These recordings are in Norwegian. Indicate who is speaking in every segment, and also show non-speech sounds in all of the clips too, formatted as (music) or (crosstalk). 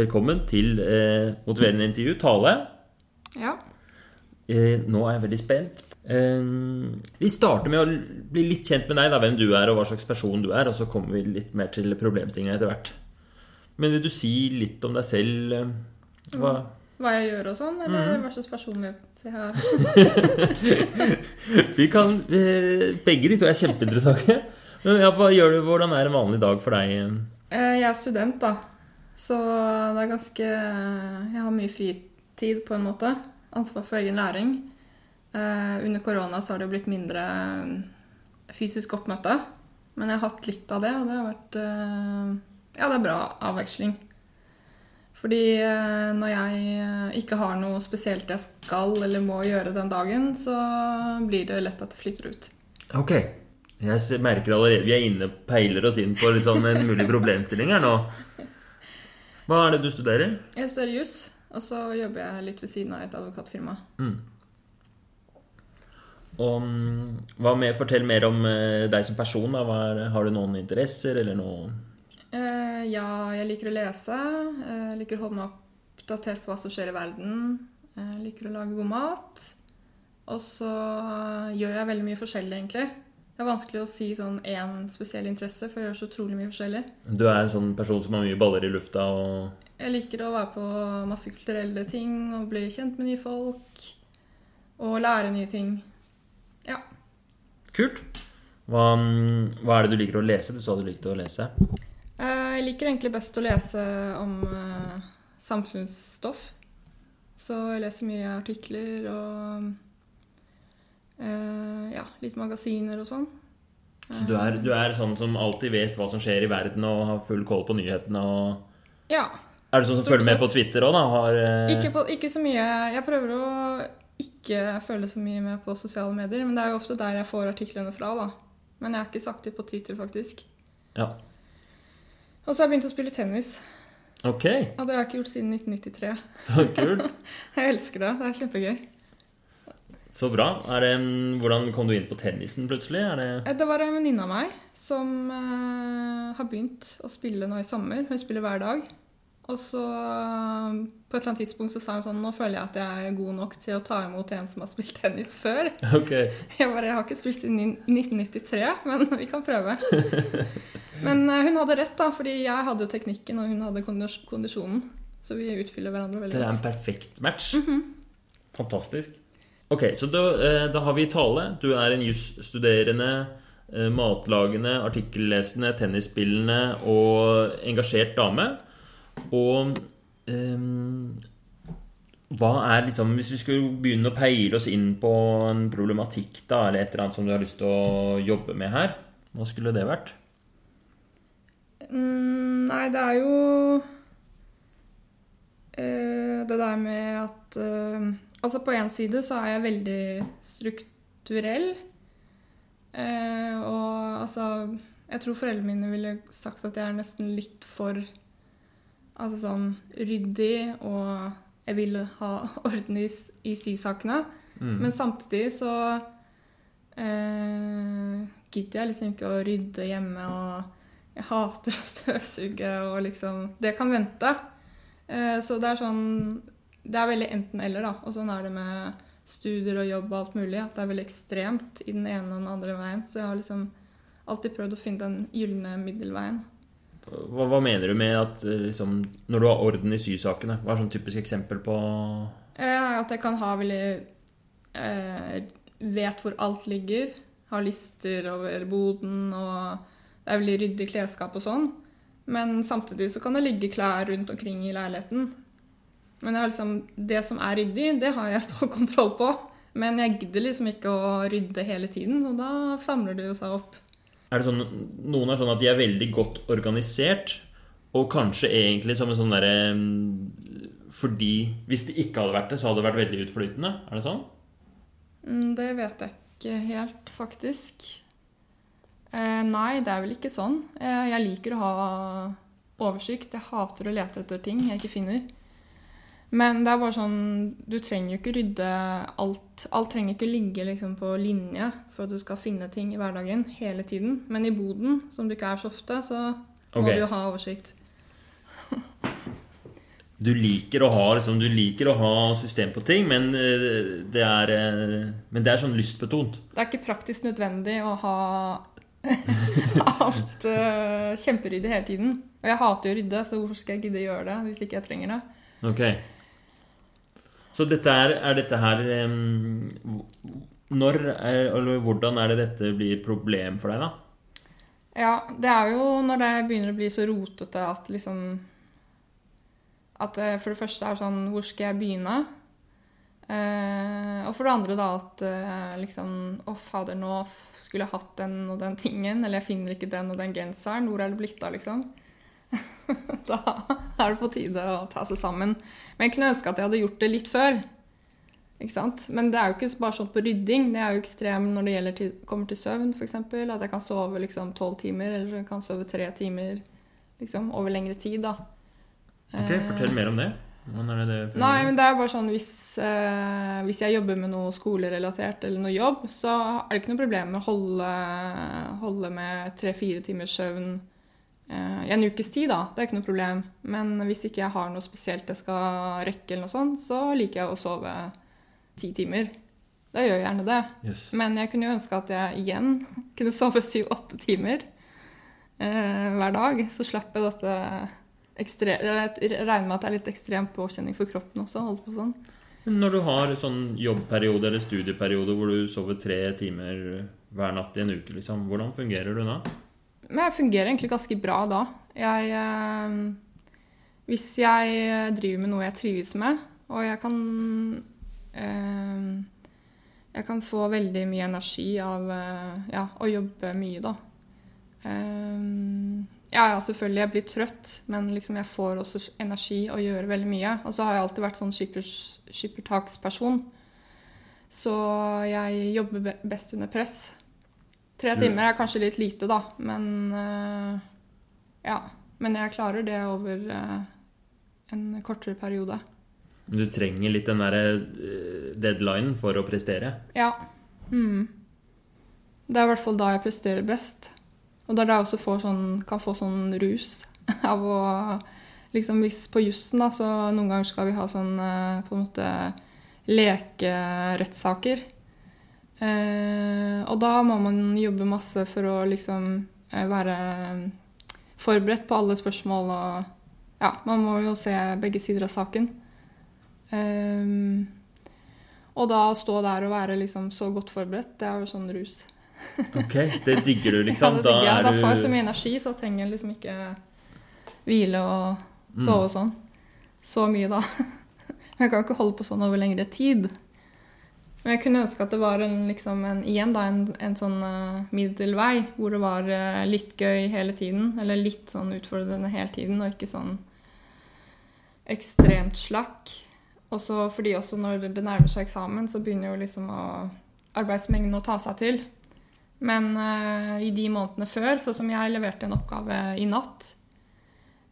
Speaker 1: Velkommen til eh, motiverende intervju. Tale.
Speaker 2: Ja.
Speaker 1: Eh, nå er jeg veldig spent. Eh, vi starter med å bli litt kjent med deg, da, hvem du er og hva slags person du er. Og så kommer vi litt mer til problemstillingene etter hvert. Men vil du si litt om deg selv? eh, Hva,
Speaker 2: Hva jeg gjør og sånn, eller
Speaker 1: Mhm.
Speaker 2: hva slags personlighet jeg har. (laughs)
Speaker 1: vi kan eh, Begge de to er kjempeinteressante. Men ja, hva gjør du, Hvordan er en vanlig dag for deg?
Speaker 2: Eh, Jeg er student, da. Så det er ganske Jeg har mye fritid, på en måte. Ansvar for egen læring. Eh, Under korona så har det blitt mindre eh, fysisk oppmøte. Men jeg har hatt litt av det, og det har vært eh, Ja, det er bra avveksling. Fordi eh, når jeg eh, ikke har noe spesielt jeg skal eller må gjøre den dagen, så blir det lett at det flytter ut.
Speaker 1: Ok. Jeg merker allerede vi er inne peiler oss inn på sånn en mulig problemstilling her nå. Hva er det du studerer?
Speaker 2: Jeg studerer juss, og så jobber jeg litt ved siden av et advokatfirma.
Speaker 1: Mm. Og med, Fortell mer om eh, deg som person. Er, har du noen interesser eller noe
Speaker 2: uh, ja, jeg liker å lese. Uh, liker å holde meg oppdatert på hva som skjer i verden. Uh, liker å lage god mat. Og så gjør jeg veldig mye forskjellig, egentlig. Det er vanskelig å si sånn én spesiell interesse, for jeg gjør så utrolig mye forskjellig.
Speaker 1: Du er en sånn person som har mye baller i lufta og
Speaker 2: Jeg liker å være på masse kulturelle ting og bli kjent med nye folk. Og lære nye ting. Ja.
Speaker 1: Kult. Hva, mm, hva er det du liker å lese? Du sa du likte å lese.
Speaker 2: Eh, Jeg liker egentlig best å lese om eh, samfunnsstoff. Så jeg leser mye artikler og ja, litt magasiner og sånn.
Speaker 1: Så du er, du er sånn som alltid vet hva som skjer i verden og har full koll på nyhetene og
Speaker 2: Ja.
Speaker 1: Er du sånn som følger med på Twitter òg, da? Har, eh,
Speaker 2: Ikke, på, ikke så mye Jeg prøver å ikke følge så mye med på sosiale medier, men det er jo ofte der jeg får artiklene fra, da. Men jeg er ikke så aktiv på Twitter, faktisk.
Speaker 1: Ja.
Speaker 2: Og så har jeg begynt å spille tennis.
Speaker 1: Ok,
Speaker 2: Og det har jeg ikke gjort siden 1993.
Speaker 1: så kult. (laughs)
Speaker 2: Jeg elsker det. Det er kjempegøy.
Speaker 1: Så bra. Det, mm, hvordan kom du inn på tennisen plutselig? Det
Speaker 2: Eh, Det var en venninne av meg som uh, har begynt å spille nå i sommer. Hun spiller hver dag. Og så uh, på et eller annet tidspunkt så sa hun sånn Nå føler jeg at jeg er god nok til å ta imot en som har spilt tennis før. (laughs)
Speaker 1: Okay.
Speaker 2: Jeg bare Jeg har ikke spilt siden 1993, men vi kan prøve. (laughs) Men uh, hun hadde rett, da, fordi jeg hadde jo teknikken, og hun hadde kondis- kondisjonen. Så vi utfyller hverandre veldig
Speaker 1: Det er en perfekt match. Fantastisk. Ok, så da, eh, da har vi tale. Du er en jusstuderende, eh, matlagende, artikkellesende, tennisspillende og engasjert dame. Og um, hva er liksom Hvis vi skulle begynne å peile oss inn på en problematikk da, eller et eller annet som du har lyst til å jobbe med her, hva skulle det vært?
Speaker 2: Mm, nei, det er jo eh, det der med at eh, Altså, på én side så er jeg veldig strukturell. Eh, og altså Jeg tror foreldrene mine ville sagt at jeg er nesten litt for Altså sånn ryddig, og jeg vil ha (laughs) orden i, i sysakene.
Speaker 1: Mm.
Speaker 2: Men samtidig så eh, gidder jeg liksom ikke å rydde hjemme, og jeg hater å (laughs) støvsuge, og liksom Det kan vente. Eh, så det er sånn Det er veldig enten-eller, da. Og sånn er det med studier og jobb og alt mulig. At det er veldig ekstremt i den ene og den andre veien. Så jeg har liksom alltid prøvd å finne den gylne middelveien.
Speaker 1: Hva, hva mener du med at eh, liksom, når du har orden i sysakene? Hva er sånn typisk eksempel på
Speaker 2: Eh, at jeg kan ha veldig eh, Vet hvor alt ligger. Har lister over boden, og det er veldig ryddig klesskap og sånn. Men samtidig så kan det ligge klær rundt omkring i leiligheten. Men det, liksom, det som er ryddig, det har jeg stålkontroll (laughs) på. Men jeg gidder liksom ikke å rydde hele tiden, og da samler det jo seg opp.
Speaker 1: Er det sånn, Noen er sånn at de er veldig godt organisert, og kanskje egentlig som en sånn derre mm, Fordi hvis det ikke hadde vært det, så hadde det vært veldig utflytende? Er det sånn?
Speaker 2: Mm, Det vet jeg ikke helt, faktisk. Eh, nei, det er vel ikke sånn. Eh, jeg liker å ha oversikt. Jeg hater å lete etter ting jeg ikke finner. Men det er bare sånn Du trenger jo ikke rydde alt. Alt trenger ikke ligge liksom på linje for at du skal finne ting i hverdagen hele tiden. Men i boden, som du ikke er så ofte, så må
Speaker 1: okay.
Speaker 2: du jo ha oversikt. (laughs)
Speaker 1: du liker ha liksom, Du liker å ha system på ting, men eh, det er, eh, men det er sånn lystbetont.
Speaker 2: Det er ikke praktisk nødvendig å ha (laughs) alt uh, kjemperyddig hele tiden. Og jeg hater å rydde, så hvorfor skal jeg gidde å gjøre det hvis ikke jeg trenger det?
Speaker 1: Ok. Så dette er, er dette her Når er, eller hvordan er det dette blir et problem for deg, da?
Speaker 2: Ja, det er jo når det begynner å bli så rotete at liksom At det for det første er sånn Hvor skal jeg begynne? Uh, og for det andre da at uh, liksom Å, fader, nå skulle jeg hatt den og den tingen. Eller jeg finner ikke den og den genseren. Hvor er det blitt av, liksom? (laughs) da er det på tide å ta seg sammen. Men jeg kunne ønske at jeg hadde gjort det litt før. Men det er jo ikke bare sånn på rydding. Det er jo ekstrem når det gjelder til, kommer til søvn, f.eks. At jeg kan sove liksom tolv timer, eller jeg kan sove tre timer liksom, over lengre tid. da.
Speaker 1: Ok,
Speaker 2: Eh,
Speaker 1: Fortell mer om det. Det det?
Speaker 2: Nei, men det er bare sånn hvis, eh, hvis jeg jobber med noe skolerelatert eller noe jobb, så er det ikke noe problem med å holde, holde med tre-fire timers søvn eh, i en ukes tid, da. Det er ikke noe problem. Men hvis ikke jeg har noe spesielt jeg skal rekke, eller noe sånt, så liker jeg å sove ti timer. Da gjør jeg gjerne det.
Speaker 1: Yes.
Speaker 2: Men jeg kunne jo ønske at jeg igjen (laughs) kunne sove syv-åtte timer eh, hver dag. Så slapp jeg dette ekstre... Jeg regner med at det er litt ekstrem påkjenning for kroppen også. Holde på sånn.
Speaker 1: Når du har sånn jobbperiode eller studieperiode hvor du sover tre timer hver natt i en uke, liksom, hvordan fungerer du da?
Speaker 2: Men jeg fungerer egentlig ganske bra da. Jeg eh, Hvis jeg driver med noe jeg trives med, og jeg kan eh, Jeg kan få veldig mye energi av eh, ja, å jobbe mye, da. Eh, ja, ja, selvfølgelig, jeg blir trøtt, men liksom jeg får også energi og gjør veldig mye. Og så har jeg alltid vært sånn skippertaksperson. Så jeg jobber best under press. Tre timer er kanskje litt lite, da, men uh, Ja. Men jeg klarer det over uh, en kortere periode.
Speaker 1: Du trenger litt den derre eh, deadlinen for å prestere.
Speaker 2: Ja. Mm. Det er i hvert fall da jeg presterer best. Og det er da jeg også sånn, kan få sånn rus (laughs) av å Liksom hvis på jussen, da, så noen ganger skal vi ha sånn på en måte lekerettssaker. Eh, og da må man jobbe masse for å liksom eh, være forberedt på alle spørsmål og Ja, man må jo se begge sider av saken. Eh, og da stå der og være liksom så godt forberedt, det er jo sånn rus. (laughs)
Speaker 1: Ok, Det digger du,
Speaker 2: Ja,
Speaker 1: liksom?
Speaker 2: det digger jeg. Da
Speaker 1: er
Speaker 2: får jeg så mye energi, så trenger jeg liksom ikke hvile og
Speaker 1: Mm.
Speaker 2: sove og sånn. Så mye, da. Men (laughs) jeg kan ikke holde på sånn over lengre tid. Jeg kunne ønske at det var en, liksom en, igjen da, en, en sånn uh, middelvei, hvor det var uh, litt gøy hele tiden, eller litt sånn utfordrende hele tiden, og ikke sånn ekstremt slakk. Også fordi også når det nærmer seg eksamen, så begynner jo liksom å, arbeidsmengden å ta seg til. Men uh, i de månedene før, sånn som jeg leverte en oppgave i natt,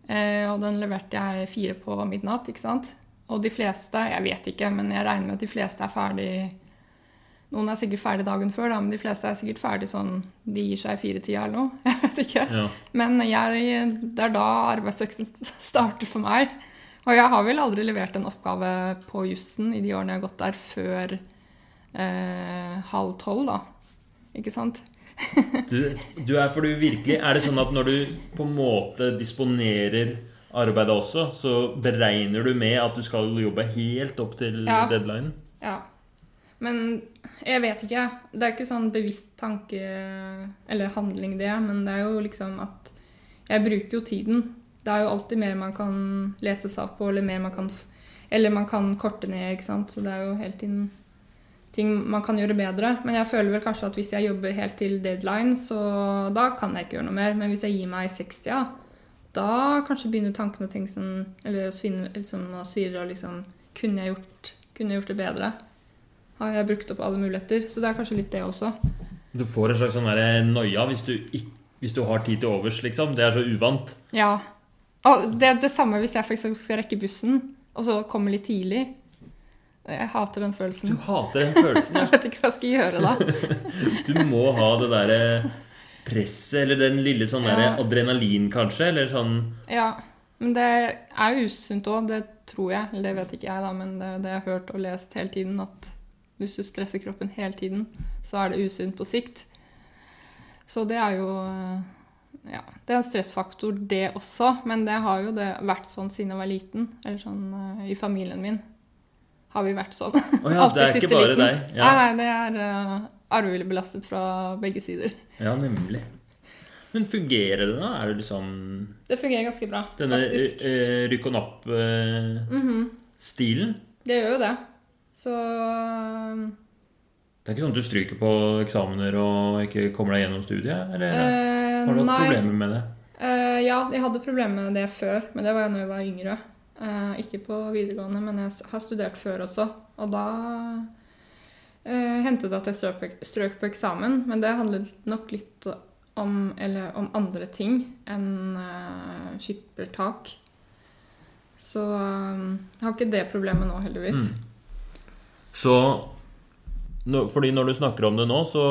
Speaker 2: og den leverte jeg fire på midnatt, ikke sant? Og de fleste, jeg vet ikke, men jeg regner med at de fleste er ferdig Noen er sikkert ferdig dagen før, da, men de fleste er sikkert ferdig sånn De gir seg i firetida eller noe. (laughs) Jeg vet ikke.
Speaker 1: ja.
Speaker 2: Men jeg, det er da arbeidsøksen starter for meg. Og jeg har vel aldri levert en oppgave på jussen i de årene jeg har gått der, før eh, halv tolv, da. Ikke sant? (laughs)
Speaker 1: Du, du er for du virkelig Er det sånn at når du på en måte disponerer arbeidet også, så beregner du med at du skal jobbe helt opp til
Speaker 2: Ja.
Speaker 1: deadlinen?
Speaker 2: Ja. Men jeg vet ikke. Det er ikke sånn bevisst tanke eller handling, det. Men det er jo liksom at Jeg bruker jo tiden. Det er jo alltid mer man kan lese seg opp på, eller mer man kan Eller man kan korte ned, ikke sant. Så det er jo hele tiden ting man kan gjøre bedre. Men jeg føler vel kanskje at hvis jeg jobber helt til deadline, så da kan jeg ikke gjøre noe mer. Men hvis jeg gir meg i 60, da kanskje begynner tankene å tenke sånn Eller å svinne liksom, og liksom Kunne jeg gjort, kunne jeg gjort det bedre? Har jeg brukt opp alle muligheter? Så det er kanskje litt det også.
Speaker 1: Du får en slags sånn noia hvis du, hvis du har tid til overs, liksom. Det er så uvant.
Speaker 2: Ja. Og det, er det samme hvis jeg f.eks. skal rekke bussen, og så komme litt tidlig. Jeg hater den følelsen.
Speaker 1: Du hater den følelsen, ja. (laughs)
Speaker 2: Jeg vet ikke hva jeg skal gjøre da. (laughs)
Speaker 1: Du må ha det derre presset, eller den lille sånn derre
Speaker 2: Ja.
Speaker 1: adrenalin, kanskje, eller sånn
Speaker 2: Ja. Men det er usunt òg, det tror jeg. Eller det vet ikke jeg, da, men det, det har jeg hørt og lest hele tiden, at hvis du stresser kroppen hele tiden, så er det usunt på sikt. Så det er jo Ja, det er en stressfaktor, det også. Men det har jo det vært sånn siden jeg var liten. Eller sånn uh, i familien min har vi vært sånn.
Speaker 1: Oh ja, (laughs) det er ikke bare liten. deg?
Speaker 2: Ja. Nei, nei, det er uh, arvelig belastet fra begge sider.
Speaker 1: Ja, nemlig. Men fungerer det, da? Er det liksom
Speaker 2: Det fungerer ganske bra,
Speaker 1: Denne faktisk. Uh, rykk og napp-stilen? Uh, mm -hmm.
Speaker 2: Det gjør jo det. Så
Speaker 1: Det er ikke sånn at du stryker på eksamener og ikke kommer deg gjennom studiet? Eller uh, har du hatt problemer med det?
Speaker 2: Uh, ja, jeg hadde problemer med det før, men det var jo da jeg var yngre. Uh, ikke på videregående, men jeg har studert før også. Og da uh, hendte det at jeg strøk på, strøk på, eksamen, men det handlet nok litt om, om andre ting enn uh, skippertak. Så jeg har ikke det problemet nå, heldigvis. Mm.
Speaker 1: Så Fordi når du snakker om det nå, så,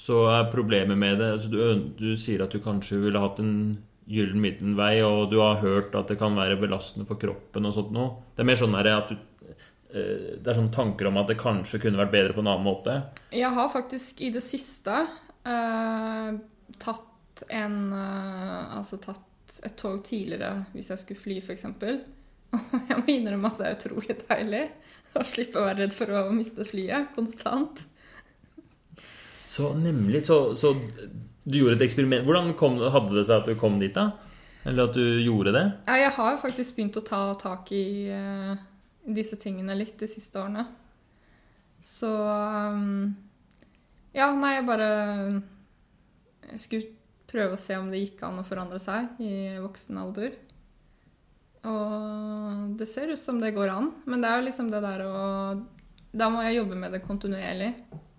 Speaker 1: så er problemet med det altså du, du, sier at du kanskje ville hatt en gyllen middelvei, og du har hørt at det kan være belastende for kroppen og sånt noe. Det er mer sånn at du eh, det er sånne tanker om at det kanskje kunne vært bedre på en annen måte?
Speaker 2: Jeg har faktisk i det siste uh, tatt en uh, Altså tatt et tog tidligere hvis jeg skulle fly, f.eks. (laughs) Jeg må innrømme at det er utrolig deilig å slippe å være redd for å miste flyet konstant.
Speaker 1: Så nemlig. Så, så du gjorde et eksperiment. Hvordan kom, hadde det seg at du kom dit, da? Eller at du gjorde det?
Speaker 2: Ja, jeg har faktisk begynt å ta tak i uh, disse tingene litt de siste årene. Så um, Ja, nei, jeg bare Jeg skulle prøve å se om det gikk an å forandre seg i voksen alder. Og det ser ut som det går an, men det er jo liksom det der å Da må jeg jobbe med det kontinuerlig.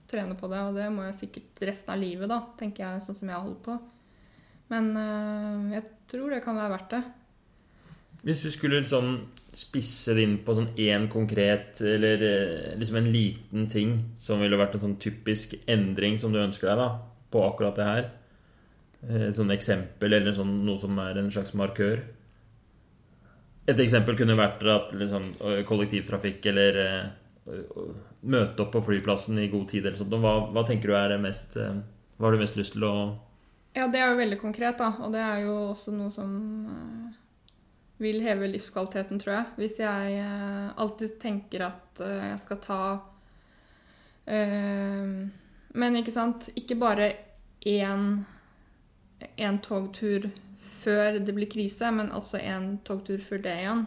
Speaker 2: Trene på det, og det må jeg sikkert resten av livet, da, tenker jeg, sånn som jeg holder på. Men øh, jeg tror det kan være verdt det.
Speaker 1: Hvis du skulle liksom spisse det inn på sånn én konkret, eller eh, liksom en liten ting som ville vært en sånn typisk endring som du ønsker deg da, på akkurat det her eh, Sånn eksempel eller sånn, noe som er en slags markør et eksempel kunne vært at liksom, kollektivtrafikk eller uh, møte opp på flyplassen i god tid. Hva, hva tenker du er det mest uh, Hva har du mest lyst til å
Speaker 2: Ja, det er jo veldig konkret, da. Og det er jo også noe som uh, vil heve livskvaliteten, tror jeg. Hvis jeg alltid tenker at jeg skal ta Men ikke sant Ikke bare én, én togtur før det blir krise, men også en togtur før det igjen.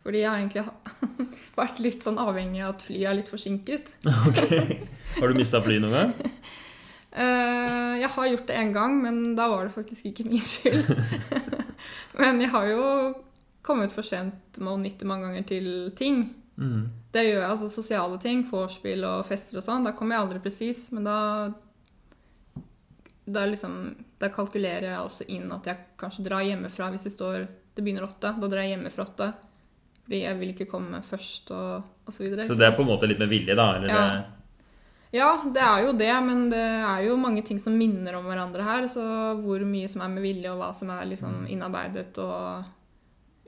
Speaker 2: Fordi jeg har egentlig (laughs) vært litt sånn avhengig av at flyet er litt forsinket. (laughs)
Speaker 1: ok. Har du mista flyet noen gang?
Speaker 2: Uh, (laughs) jeg har gjort det én gang, men da var det faktisk ikke min skyld. men jeg har jo kommet for sent med å nytte mange ganger til ting. Mm. Det gjør jeg, altså Sosiale ting, vorspiel og fester og sånn. Da kommer jeg aldri presis, men da da, liksom, da, kalkulerer jeg også inn at jeg kanskje drar hjemmefra hvis det står det begynner åtte. Da drar jeg hjemmefra åtte. Fordi jeg vil ikke komme først og, og så videre.
Speaker 1: Så det er på en måte litt med vilje, da?
Speaker 2: Ja. Det... ja. det er jo det. Men det er jo mange ting som minner om hverandre her. Så hvor mye som er med vilje, og hva som er liksom mm. innarbeidet og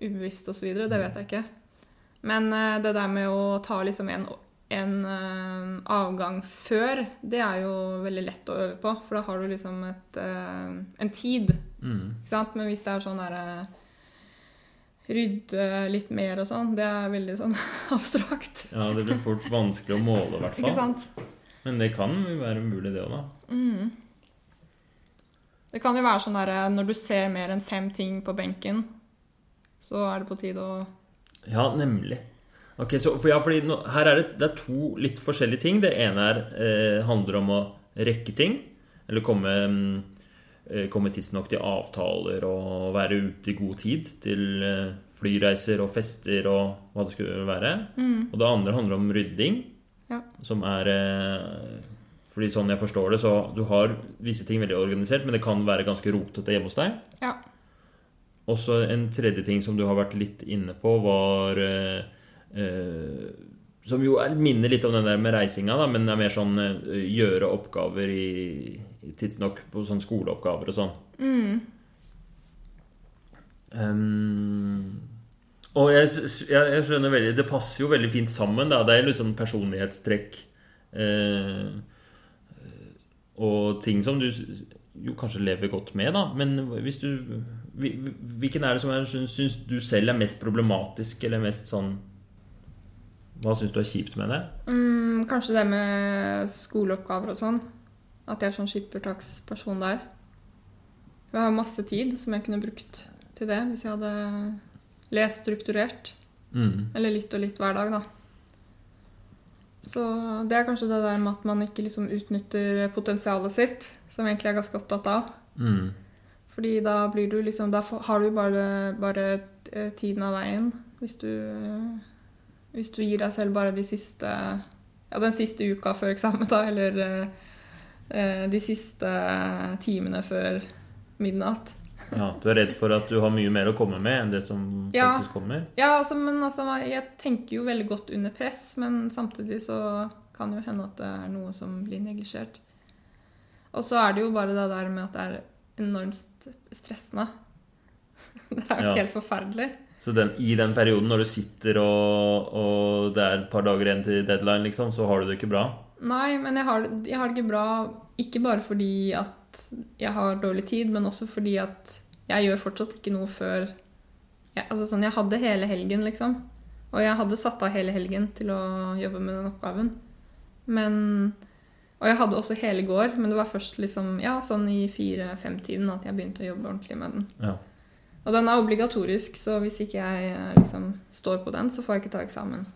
Speaker 2: ubevisst osv., det vet jeg ikke. Men eh, det der med å ta liksom en en uh, avgang før, det er jo veldig lett å øve på. For da har du liksom et, uh, en tid. Mm. Ikke sant? Men hvis det er sånn derre uh, Rydde litt mer og sånn, det er veldig sånn (laughs) abstrakt.
Speaker 1: Ja, det blir fort vanskelig å måle, i hvert fall.
Speaker 2: Ikke sant?
Speaker 1: Men det kan jo være mulig, det òg, da.
Speaker 2: Mm. Det kan jo være sånn derre når du ser mer enn fem ting på benken, så er det på tide å
Speaker 1: Ja, nemlig. Ok, så, for ja, fordi nå, Her er det, det er to litt forskjellige ting. Det ene er, eh, handler om å rekke ting. Eller komme, eh, komme tidsnok til avtaler og være ute i god tid til eh, flyreiser og fester og hva det skulle være. Mm. Og det andre handler om rydding.
Speaker 2: Ja.
Speaker 1: Som er eh, fordi sånn jeg forstår det, så du har visse ting veldig organisert, men det kan være ganske rotete hjemme hos deg.
Speaker 2: Ja.
Speaker 1: Også en tredje ting som du har vært litt inne på, var Eh, som jo minner litt om den der med reisinga, da, men er mer sånn uh, gjøre oppgaver i, tidsnok på sånn skoleoppgaver og sånn.
Speaker 2: Mm.
Speaker 1: Um, og jeg, jeg, jeg, skjønner veldig Det passer jo veldig fint sammen. Da. Det er litt sånn personlighetstrekk. Eh, og ting som du jo kanskje lever godt med, da. Men hvis du Hvilken er det som syns du selv er mest problematisk, eller mest sånn Hva syns du er kjipt med det?
Speaker 2: Mm, kanskje det med skoleoppgaver og sånn. At jeg er sånn skippertaksperson der. Jeg har masse tid som jeg kunne brukt til det hvis jeg hadde lest strukturert. Mm. Eller litt og litt hver dag, da. Så det er kanskje det der med at man ikke liksom utnytter potensialet sitt, som jeg egentlig er ganske opptatt av. Mm. Fordi da blir du liksom Da har du bare, bare eh, tiden av veien. Hvis du, hvis du gir deg selv bare de siste Ja, den siste uka før eksamen, da, eller eh, de siste timene før midnatt.
Speaker 1: Ja, Du er redd for at du har mye mer å komme med enn det som ja. faktisk kommer?
Speaker 2: Ja, altså, men altså, jeg tenker jo veldig godt under press, men samtidig så kan jo hende at det er noe som blir neglisjert. Og så er det jo bare det der med at det er enormt stressende. (laughs) Det er jo ja. helt forferdelig.
Speaker 1: Så den, i den perioden når du sitter og, og, det er et par dager igjen til deadline, liksom, så har du det ikke bra?
Speaker 2: Nei, men jeg har, jeg har det ikke bra ikke bare fordi at jeg har dårlig tid, men også fordi at jeg gjør fortsatt ikke noe før jeg, altså sånn, jeg hadde hele helgen, liksom. Og jeg hadde satt av hele helgen til å jobbe med den oppgaven. Men Og jeg hadde også hele går, men det var først liksom, ja, sånn i fire-fem-tiden at jeg begynte å jobbe ordentlig med den. Ja. Og den er obligatorisk, så hvis ikke jeg liksom står på den, så får jeg ikke ta eksamen.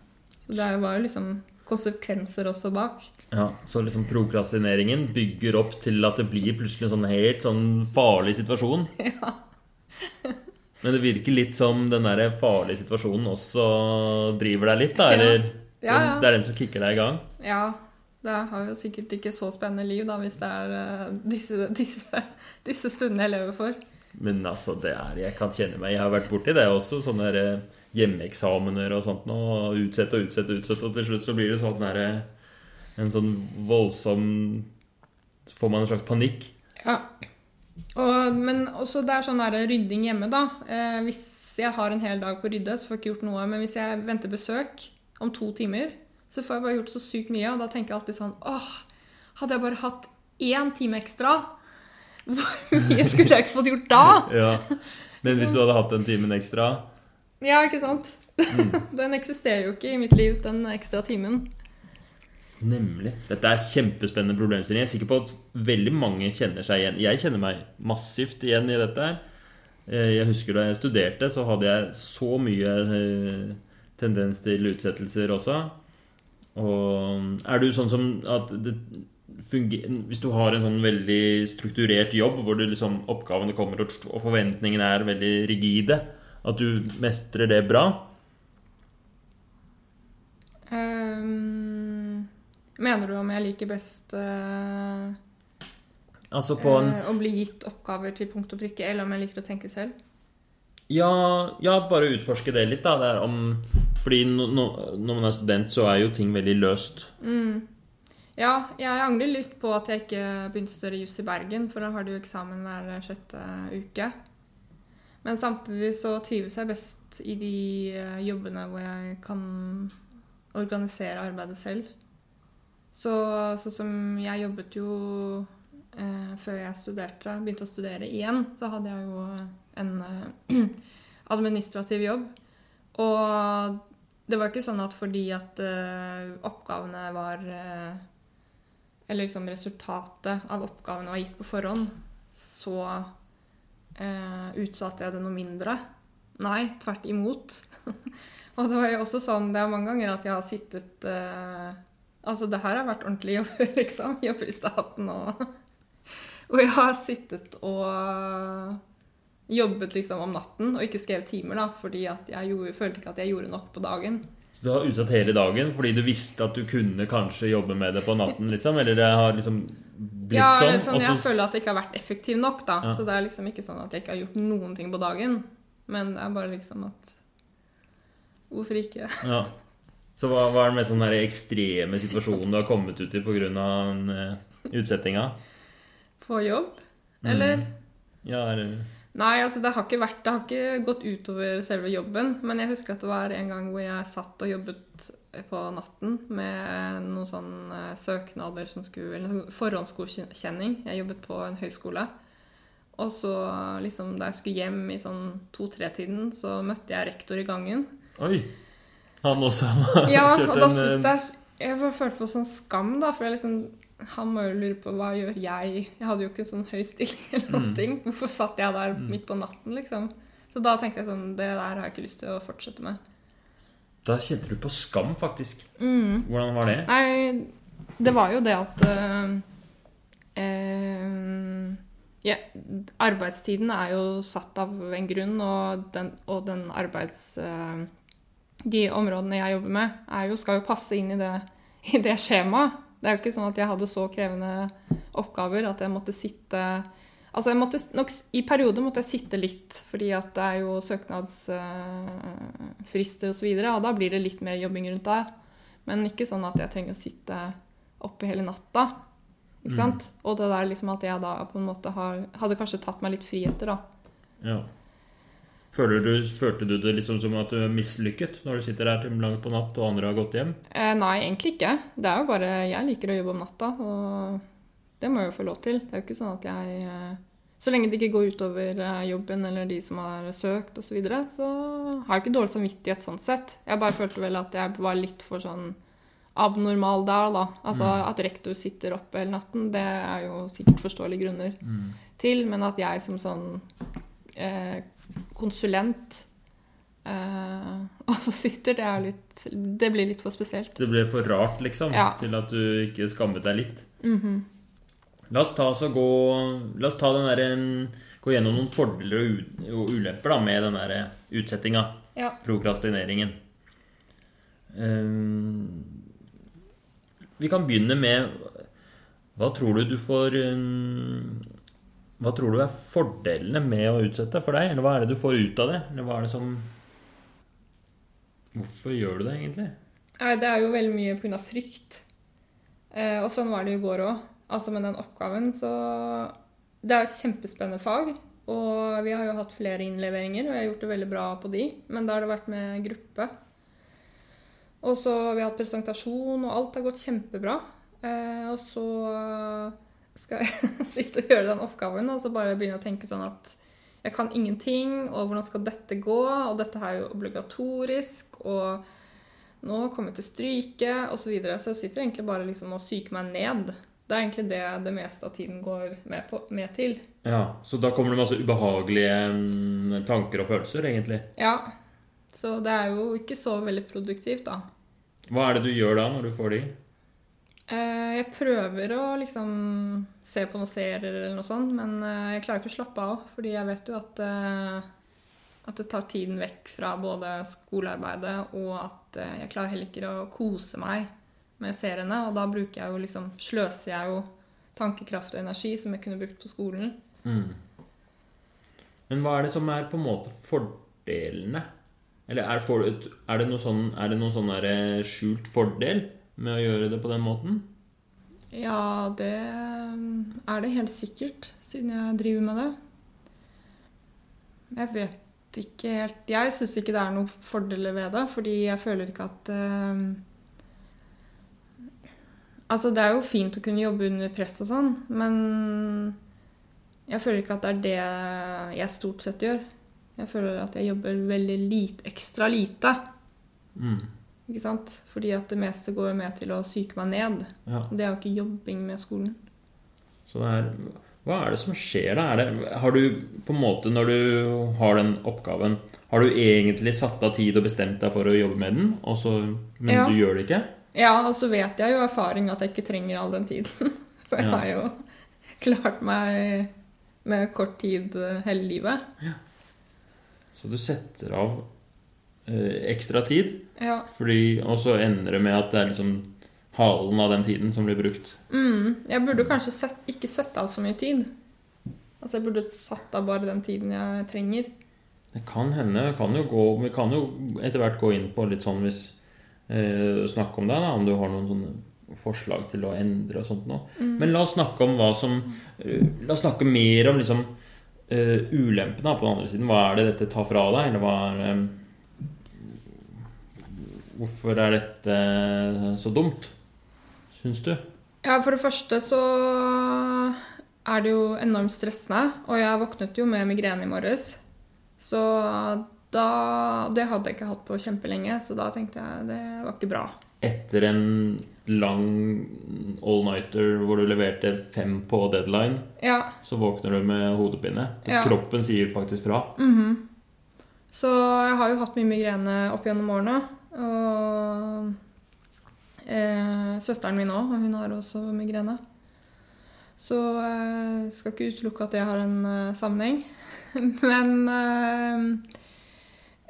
Speaker 2: Så det var jo liksom konsekvenser også bak.
Speaker 1: Ja, Så liksom prokrastineringen bygger opp til at det blir plutselig en sånn helt sånn farlig situasjon? (laughs) Ja. Men det virker litt som den der farlige situasjonen også driver deg litt, da? Eller ja. Ja, det er den som kicker deg i gang?
Speaker 2: Ja. Det har jo sikkert ikke så spennende liv da, hvis det er uh, disse, (laughs) disse, disse, stundene jeg lever for.
Speaker 1: Men altså, det er Jeg kan kjenne meg Jeg har vært borti det også. Sånne der, eh, hjemmeeksamener og sånt. Og utsette og utsette og utsette. Og til slutt så blir det sånn der, en sånn voldsom Får man en slags panikk.
Speaker 2: Ja. Og, men også det er sånn der rydding hjemme, da. Eh, hvis jeg har en hel dag på å rydde, så får jeg ikke gjort noe. Men hvis jeg venter besøk om to timer, så får jeg bare gjort så sykt mye. Og da tenker jeg alltid sånn Åh, hadde jeg bare hatt én time ekstra, hvor mye skulle jeg ikke fått gjort da?
Speaker 1: ja. Men hvis du hadde hatt den timen ekstra
Speaker 2: ja, ikke sant? Mm. (laughs) den eksisterer jo ikke i mitt liv, den ekstra timen.
Speaker 1: Nemlig. Dette er kjempespennende problemstilling. Jeg er sikker på at veldig mange kjenner seg igjen. Jeg kjenner meg massivt igjen i dette. Eh, jeg husker da jeg studerte, så hadde jeg så mye eh, tendens til utsettelser også. Og er du sånn som at Hvis du har en sånn veldig strukturert jobb hvor liksom oppgavene kommer og forventningene er veldig rigide, at du mestrer det bra?
Speaker 2: Um, mener du om jeg liker best uh,
Speaker 1: altså en,
Speaker 2: uh, Å bli gitt oppgaver til punkt og prikke, eller om jeg liker å tenke selv?
Speaker 1: Ja, ja bare utforske det litt, da. Det om, fordi no, no, når man er student, så er jo ting veldig løst.
Speaker 2: Mm. Ja, jeg angrer litt på at jeg ikke begynte å studere juss i Bergen, for da har du eksamen hver sjette uke. Men samtidig så trives jeg best i de eh, jobbene hvor jeg kan organisere arbeidet selv. Så sånn som jeg jobbet jo eh, før jeg studerte, begynte å studere igjen, så hadde jeg jo en eh, (clears throat) administrativ jobb. Og det var ikke sånn at fordi at eh, oppgavene var eh, Eller liksom resultatet av oppgavene var gitt på forhånd, så eh, utsatte jeg det noe mindre. Nei, tvert imot. (laughs) og det var jo også sånn Det er mange ganger at jeg har sittet eh, Altså, det her har vært ordentlig jobb, (laughs) liksom. Jobber i staten og (laughs) Og jeg har sittet og jobbet liksom om natten og ikke skrevet timer, da, fordi at jeg gjorde, følte ikke at jeg gjorde nok på dagen.
Speaker 1: Så du har utsatt hele dagen fordi du visste at du kunne kanskje jobbe med det på natten? liksom? Eller det har liksom blitt ja, sånn?
Speaker 2: sånn jeg føler at det ikke har vært effektiv nok. da. Ja. Så det er liksom ikke sånn at jeg ikke har gjort noen ting på dagen. Men det er bare liksom at Hvorfor ikke?
Speaker 1: Ja. Så hva, hva er den mest sånn ekstreme situasjonen du har kommet ut i pga. Uh, utsettinga?
Speaker 2: På jobb? Eller? Mm.
Speaker 1: Ja, eller
Speaker 2: Nei, altså det har ikke vært Det har ikke gått utover selve jobben. Men jeg husker at det var en gang hvor jeg satt og jobbet på natten med noen sånne søknader som skulle Eller sånn forhåndsgodkjenning. Jeg jobbet på en høyskole. Og så liksom da jeg skulle hjem i sånn to-tre-tiden, så møtte jeg rektor i gangen.
Speaker 1: Oi! Han også har (laughs)
Speaker 2: Ja, og da
Speaker 1: syns
Speaker 2: synes
Speaker 1: eh,
Speaker 2: jeg Jeg bare følte på sånn skam, da. For jeg liksom Han må jo lure på hva gjør jeg? Jeg hadde jo ikke sånn høy stilling (laughs) eller noen
Speaker 1: Mm.
Speaker 2: ting. Hvorfor satt jeg der midt på natten, liksom? Så da tenkte jeg sånn Det der har jeg ikke lyst til å fortsette med.
Speaker 1: Da kjente du på skam, faktisk.
Speaker 2: Mm.
Speaker 1: Hvordan var det?
Speaker 2: Nei, det var jo det at uh, uh, ja, Arbeidstiden er jo satt av en grunn, og den, og den arbeids... Uh, de områdene jeg jobber med, jo, skal jo passe inn i det, i det skjemaet. Det er jo ikke sånn at jeg hadde så krevende oppgaver at jeg måtte sitte Altså jeg måtte nok, I perioder måtte jeg sitte litt, fordi at det er jo søknadsfrister osv., og, så og da blir det litt mer jobbing rundt det. Men ikke sånn at jeg trenger å sitte oppe hele natta. Ikke
Speaker 1: Mm.
Speaker 2: sant? Og det der liksom at jeg da på en måte har, hadde kanskje tatt meg litt friheter, da.
Speaker 1: Ja. Føler du, følte du det liksom som at du er mislykket når du sitter der til langt på natt og andre har gått hjem?
Speaker 2: Eh, nei, egentlig ikke. Det er jo bare Jeg liker å jobbe om natta, og det må jeg jo få lov til. Det er jo ikke sånn at jeg eh, Så lenge det ikke går utover eh, jobben eller de som har søkt osv., så, videre, så har jeg ikke dårlig samvittighet sånn sett. Jeg bare følte vel at jeg var litt for sånn abnormal der, da. Altså at rektor sitter oppe hele natten, det er jo sikkert forståelige grunner til, men at jeg som sånn eh, konsulent (laughs) og så sitter, det er litt Det blir litt for spesielt.
Speaker 1: Det ble for rart, liksom,
Speaker 2: Ja.
Speaker 1: til at du ikke skammet deg litt.
Speaker 2: Mhm.
Speaker 1: La oss ta, så gå, la oss ta den der, mm, gå gjennom noen fordeler og, og ulemper da, med den der eh, utsettinga.
Speaker 2: Ja.
Speaker 1: Prokrastineringen. Ehm, vi kan begynne med Hva tror du du får ehm, Hva tror du er fordelene med å utsette for deg? Eller hva er det du får ut av det? Eller hva er det som Hvorfor gjør du det egentlig?
Speaker 2: Nei, det er jo veldig mye pga. frykt. Eh, og sånn var det i går òg. Altså med den oppgaven, så Det er jo et kjempespennende fag. Og vi har jo hatt flere innleveringer, og jeg har gjort det veldig bra på de. Men da har det vært med gruppe. Og så har vi hatt presentasjon, og alt har gått kjempebra. Eh, og så skal jeg (laughs) sitte og gjøre den oppgaven, og så bare begynne å tenke sånn at jeg kan ingenting, og hvordan skal dette gå? Og dette er jo obligatorisk, og nå kommer jeg til å stryke, osv. Så, videre. så jeg sitter egentlig bare liksom og psyker meg ned. Det er egentlig det det meste av tiden går med, på, med til.
Speaker 1: Ja, Så da kommer det masse ubehagelige mm, tanker og følelser, egentlig.
Speaker 2: Ja, så det er jo ikke så veldig produktivt, da.
Speaker 1: Hva er det du gjør da, når du får de?
Speaker 2: Eh, Jeg prøver å liksom se på noen serier eller noe sånt, men eh, jeg klarer ikke å slappe av, fordi jeg vet jo at, eh, at det tar tiden vekk fra både skolearbeidet, og at jeg klarer heller ikke å kose meg med seriene, og da bruker jeg jo liksom, sløser jeg jo tankekraft og energi som jeg kunne brukt på skolen.
Speaker 1: Mm. Men hva er det som er på en måte fordelene? Eller er, for, er det noen sånn, noe sånn skjult fordel med å gjøre det på den måten?
Speaker 2: Ja, det mm, er det helt sikkert, siden jeg driver med det. Jeg vet ikke helt Jeg syns ikke det er noen fordeler ved det, fordi jeg føler ikke at eh, Altså, det er jo fint å kunne jobbe under press og sånn, men jeg føler ikke at det er det jeg stort sett gjør. Jeg føler at jeg jobber veldig lite, ekstra lite.
Speaker 1: Mm.
Speaker 2: Ikke sant? Fordi at det meste går med til å psyke meg ned.
Speaker 1: Ja.
Speaker 2: Det er jo ikke jobbing med skolen.
Speaker 1: Så det er, hva er det som skjer da? Er det, har du på en måte, når du har den oppgaven, har du egentlig satt av tid og bestemt deg for å jobbe med den, og så, men
Speaker 2: Ja.
Speaker 1: du gjør det ikke?
Speaker 2: Ja, og så vet jeg jo erfaring at jeg ikke trenger all den tiden. (laughs) For jeg
Speaker 1: Ja.
Speaker 2: har jo klart meg med kort tid eh, hele livet.
Speaker 1: Så du setter av ekstra tid,
Speaker 2: Ja.
Speaker 1: fordi, og så ender det med at det er liksom halen av den tiden som blir brukt.
Speaker 2: Mm, jeg burde kanskje sett, ikke sette av så mye tid. Altså, jeg burde satt av bare den tiden jeg trenger.
Speaker 1: Det kan hende. Kan jo gå, vi kan jo etter hvert gå inn på litt sånn hvis eh, Snakke om det, da, om du har noen sånne forslag til å endre og sånt nå. Men la oss snakke om hva som eh, La oss snakke mer om liksom uh, ulempene på den andre siden? Hva er det dette tar fra deg, eller hva er eh, Hvorfor er dette så dumt, syns du?
Speaker 2: Ja, for det første så er det jo enormt stressende. Og jeg våknet jo med migrene i morges. Så da Det hadde jeg ikke hatt på kjempelenge, så da tenkte jeg det var ikke bra.
Speaker 1: Etter en lang all-nighter hvor du leverte fem på deadline,
Speaker 2: Ja.
Speaker 1: så våkner du med hodepine.
Speaker 2: Ja.
Speaker 1: Kroppen sier faktisk fra.
Speaker 2: mhm. Så jeg har jo hatt mye migrene opp gjennom årene. Og eh, søsteren min òg, hun har også migrene. Så jeg skal ikke utelukke at det har en eh, sammenheng. (laughs) Men eh,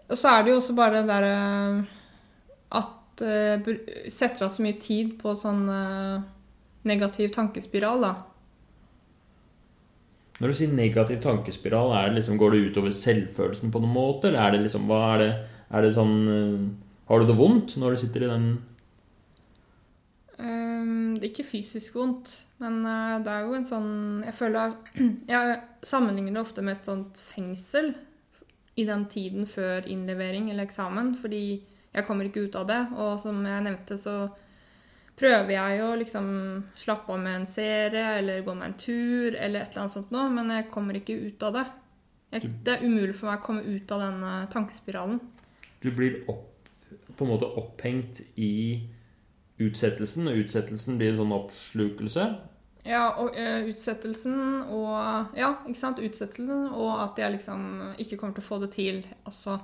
Speaker 2: Og så er det jo også bare det derre at eh, setter av så mye tid på sånn eh, negativ tankespiral, da.
Speaker 1: Når du sier negativ tankespiral, det liksom, går det utover selvfølelsen på noen måte? Eller er det liksom Hva er det? Er det sånn eh, Har du det vondt når du sitter i den
Speaker 2: Um, det er ikke fysisk vondt, men eh, det er jo en sånn Jeg føler (clears throat) Jeg sammenligner det ofte med et sånt fengsel i den tiden før innlevering eller eksamen, fordi jeg kommer ikke ut av det. Og som jeg nevnte, så prøver jeg å liksom slappe av med en serie eller gå med en tur eller et eller annet sånt noe, men jeg kommer ikke ut av det. Jeg, det er umulig for meg å komme ut av den tankespiralen.
Speaker 1: Du blir opp, på en måte opphengt i utsettelsen, og utsettelsen blir en sånn oppslukelse.
Speaker 2: Ja, og uh, utsettelsen og Ja, ikke sant? Utsettelsen og at jeg liksom ikke kommer til å få det til også.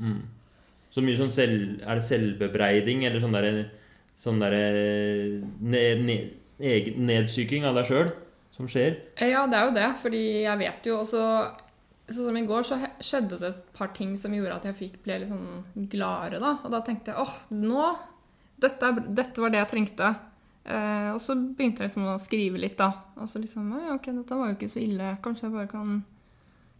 Speaker 1: Mm. Så mye sånn selv, Er det selvbebreiding eller sånn derre sånn der, ned, ned, nedsyking av deg sjøl som skjer?
Speaker 2: Ja, det er jo det, fordi jeg vet jo også Sånn som i går så skjedde det et par ting som gjorde at jeg fikk, ble litt sånn gladere, da. Og da tenkte jeg åh, nå dette, er, dette var det jeg trengte. Eh, og så begynte jeg liksom å skrive litt, da. Og så liksom «Oi, Ok, dette var jo ikke så ille. Kanskje jeg bare kan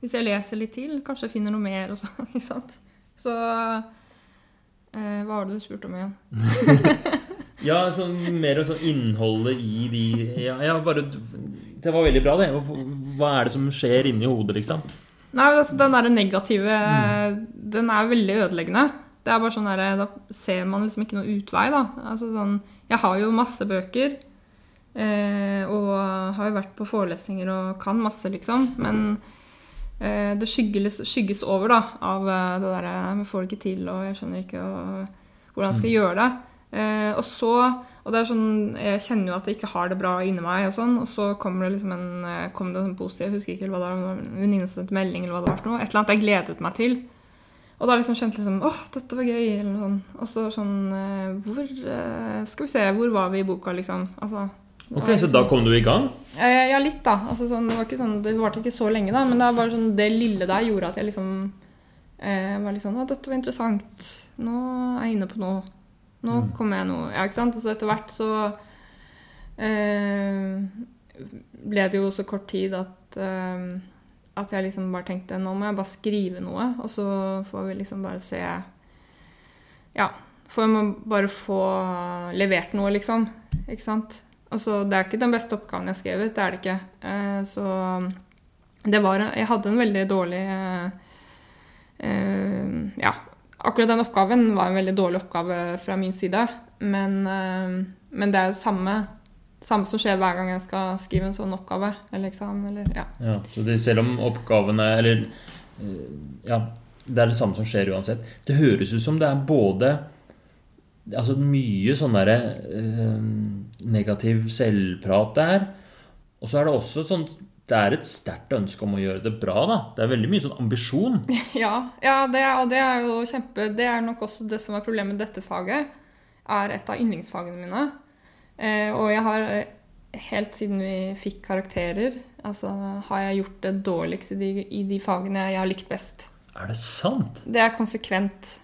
Speaker 2: Hvis jeg leser litt til, kanskje jeg finner noe mer og sånn. (laughs) Ikke sant? Så eh, Hva var det du spurte om igjen? (laughs) (laughs)
Speaker 1: Ja, sånn, mer sånn innholdet i de ja, ja, bare Det var veldig bra, det. Hva er det som skjer inni hodet, liksom?
Speaker 2: Nei, altså, Den der negative Den er veldig ødeleggende. Det er bare sånn der, Da ser man liksom ikke noe utvei. da. Altså sånn, Jeg har jo masse bøker. Eh, og har jo vært på forelesninger og kan masse, liksom. Men eh, det skygges, skygges over da, av eh, det derre Jeg får det ikke til, og jeg skjønner ikke og, hvordan jeg skal gjøre det. Eh, og så Og det er sånn Jeg kjenner jo at jeg ikke har det bra inni meg, og sånn, og så kom det liksom en eh, kom det en sånn positiv Jeg husker ikke hva det var, venninne sendte melding, eller hva det var for noe. Et eller annet jeg gledet meg til. Og da liksom kjente liksom åh, dette var gøy, eller noe sånt. Og så sånn eh, Hvor Skal vi se, hvor var vi i boka, liksom? Altså
Speaker 1: Ok, Så
Speaker 2: liksom-
Speaker 1: da kom du i gang?
Speaker 2: ja, litt, da. Altså, sånn, det var ikke sånn, det varte ikke så lenge, da, men det, var sånn, det lille der gjorde at jeg liksom eh, var litt sånn Å, dette var interessant. Nå er jeg inne på noe. Nå kommer jeg noe Ja, ikke sant? Og så etter hvert så eh, ble det jo så kort tid at eh, at jeg liksom bare tenkte nå må jeg bare skrive noe, og så får vi liksom bare se Ja. Får man bare få levert noe, liksom. Ikke sant? Og så Det er ikke den beste oppgaven jeg har skrevet, det er det ikke. Eh, så det var Jeg hadde en veldig dårlig eh, eh, Ja, akkurat den oppgaven var en veldig dårlig oppgave fra min side. Men, eh, men det er det samme, samme som skjer hver gang jeg skal skrive en sånn oppgave eller eksamen. Eller, ja.
Speaker 1: Ja, så det, Selv om oppgavene Eller eh, Ja, det er det samme som skjer uansett. Det høres ut som det er både Altså mye sånn derre eh, negativ selvprat der. Og så er det også sånn Det er et sterkt ønske om å gjøre det bra, da. Det er veldig mye sånn ambisjon. (laughs)
Speaker 2: Ja, ja det, og det er jo kjempe Det er nok også det som er problemet med dette faget. Er et av yndlingsfagene mine. Eh, og jeg har eh, helt siden vi fikk karakterer, altså har jeg gjort det dårligst i de, i de fagene jeg har likt best.
Speaker 1: Er det sant?
Speaker 2: Det er konsekvent.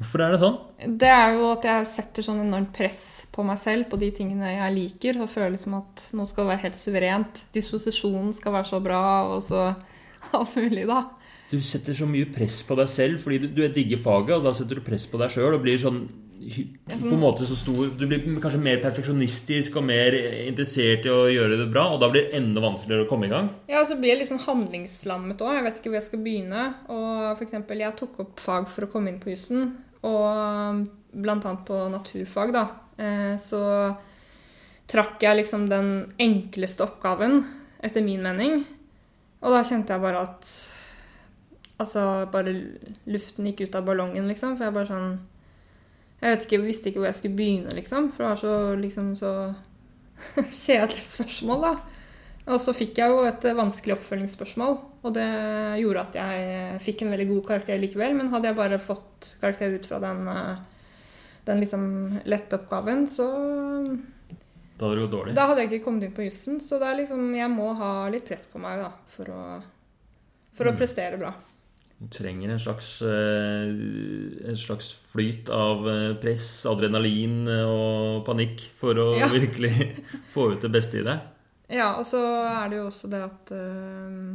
Speaker 1: Hvorfor er det sånn?
Speaker 2: Det er jo at jeg setter sånn enormt press på meg selv på de tingene jeg liker, og føler liksom at nå skal det være helt suverent. Disposisjonen skal være så bra, og så (laughs) alt mulig, da.
Speaker 1: Du setter så mye press på deg selv fordi du, du digger faget, og da setter du press på deg sjøl og blir sånn på en måte så stor Du blir kanskje mer perfeksjonistisk og mer interessert i å gjøre det bra, og da blir det enda vanskeligere å komme i gang?
Speaker 2: Ja, så blir jeg litt sånn handlingslammet òg. Jeg vet ikke hvor jeg skal begynne. Og for eksempel, jeg tok opp fag for å komme inn på jussen, og blant annet på naturfag, da. Eh, så trakk jeg liksom den enkleste oppgaven, etter min mening. Og da kjente jeg bare at Altså, bare luften gikk ut av ballongen, liksom. For jeg bare sånn Jeg vet ikke, visste ikke hvor jeg skulle begynne, liksom. For det var så liksom så (laughs) kjedelig spørsmål, da. Og så fikk jeg jo et vanskelig oppfølgingsspørsmål, og det gjorde at jeg fikk en veldig god karakter likevel. Men hadde jeg bare fått karakter ut fra den, den liksom lette oppgaven, så
Speaker 1: Da hadde det gått dårlig?
Speaker 2: Da hadde jeg ikke kommet inn på jussen. Så det er liksom, jeg må ha litt press på meg da, for å, for å
Speaker 1: Mm.
Speaker 2: prestere bra.
Speaker 1: Du trenger en slags, eh, en slags flyt av eh, press, adrenalin eh, og panikk for å
Speaker 2: Ja. (laughs)
Speaker 1: virkelig få ut det beste i deg.
Speaker 2: Ja, og så er det jo også det at øh,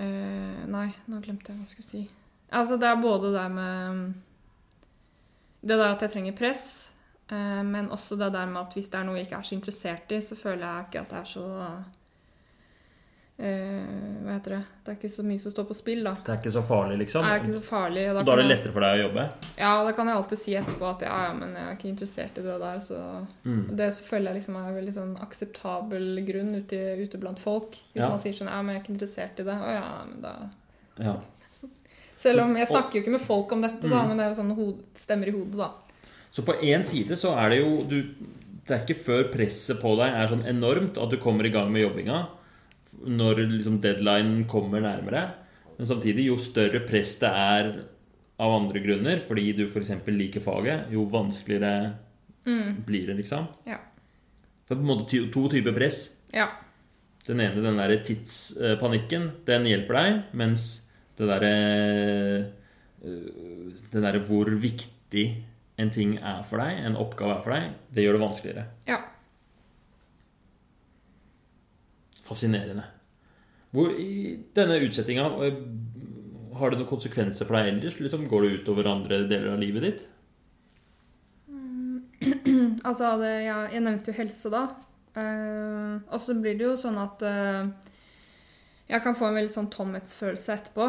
Speaker 2: øh, Nei, nå glemte jeg hva jeg skulle si. Altså, det er både det med Det der at jeg trenger press, øh, men også det der med at hvis det er noe jeg ikke er så interessert i, så føler jeg ikke at det er så øh, Hva heter det? Det er ikke så mye som står på spill, da.
Speaker 1: Det er ikke så farlig, liksom.
Speaker 2: Det er ikke så farlig. Og
Speaker 1: Og da er det lettere for deg å jobbe.
Speaker 2: Ja, da kan jeg alltid si etterpå at ja, ja, men jeg er ikke interessert i det der, så
Speaker 1: Mm.
Speaker 2: Det så føler jeg liksom er en veldig sånn akseptabel grunn ute, ute blant folk. Hvis
Speaker 1: Ja.
Speaker 2: man sier sånn ja, men jeg er ikke interessert i det. Å ja, men da
Speaker 1: Ja. (laughs)
Speaker 2: Selv om jeg snakker jo ikke med folk om dette, da,
Speaker 1: Mm.
Speaker 2: men det er jo sånn hod, stemmer i hodet, da.
Speaker 1: Så på én side så er det jo du, Det er ikke før presset på deg er sånn enormt at du kommer i gang med jobbinga når liksom deadline kommer nærmere. Men samtidig, jo større press det er av andre grunner, fordi du f.eks. liker faget, jo vanskeligere blir det, liksom.
Speaker 2: Ja.
Speaker 1: Så det er på en måte to typer press.
Speaker 2: Ja.
Speaker 1: Den ene, den derre tidspanikken, den hjelper deg, mens det derre øh, Det derre hvor viktig en ting er for deg, en oppgave er for deg, det gjør det vanskeligere.
Speaker 2: ja.
Speaker 1: Fascinerende. Hvor i denne utsettinga øh, har det noen konsekvenser for deg ellers? Liksom, går det utover andre deler av livet ditt? (clears throat)
Speaker 2: Altså, det, jeg, jeg nevnte jo helse, da. Uh, og så blir det jo sånn at uh, jeg kan få en veldig sånn tomhetsfølelse etterpå.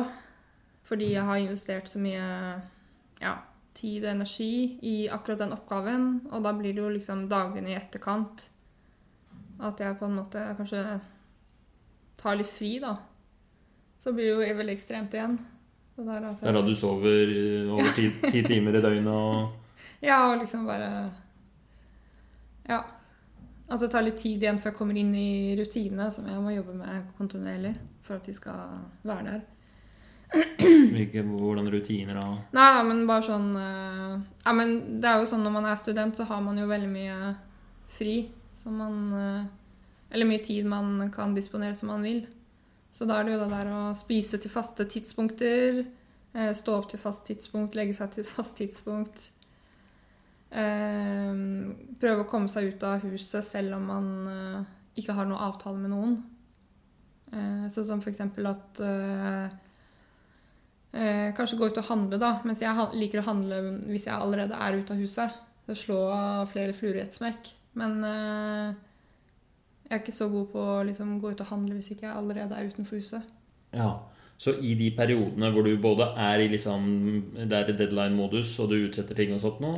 Speaker 2: Fordi jeg har investert så mye ja, tid og energi i akkurat den oppgaven. Og da blir det jo liksom dagene i etterkant at jeg på en måte kanskje tar litt fri, da. Så blir det jo veldig ekstremt igjen. Det er,
Speaker 1: Det er da du sover over ti, ti timer i døgnet og (laughs)
Speaker 2: Ja, og liksom bare Ja. At det tar litt tid igjen før jeg kommer inn i rutinene som jeg må jobbe med kontinuerlig for at de skal være der. (clears throat)
Speaker 1: Hvilke, hvordan rutiner da?
Speaker 2: Nei, nei, men bare sånn eh, Ja, men det er jo sånn når man er student, så har man jo veldig mye fri Så man eh, Eller mye tid man kan disponere som man vil. Så da er det jo det der å spise til faste tidspunkter, eh, stå opp til fast tidspunkt, legge seg til (laughs) fast tidspunkt. Eh, prøve å komme seg ut av huset selv om man eh, ikke har noe avtale med noen. Sånn som eksempel at Kanskje gå ut og handle, da. Mens jeg liker å handle hvis jeg allerede er ute av huset. Slår flere fluer i et smekk. Men jeg er ikke så god på å liksom, gå ut og handle hvis ikke jeg allerede er utenfor huset.
Speaker 1: Ja, så i de periodene hvor du både er i liksom Det er deadline-modus, og du utsetter ting og sånt nå,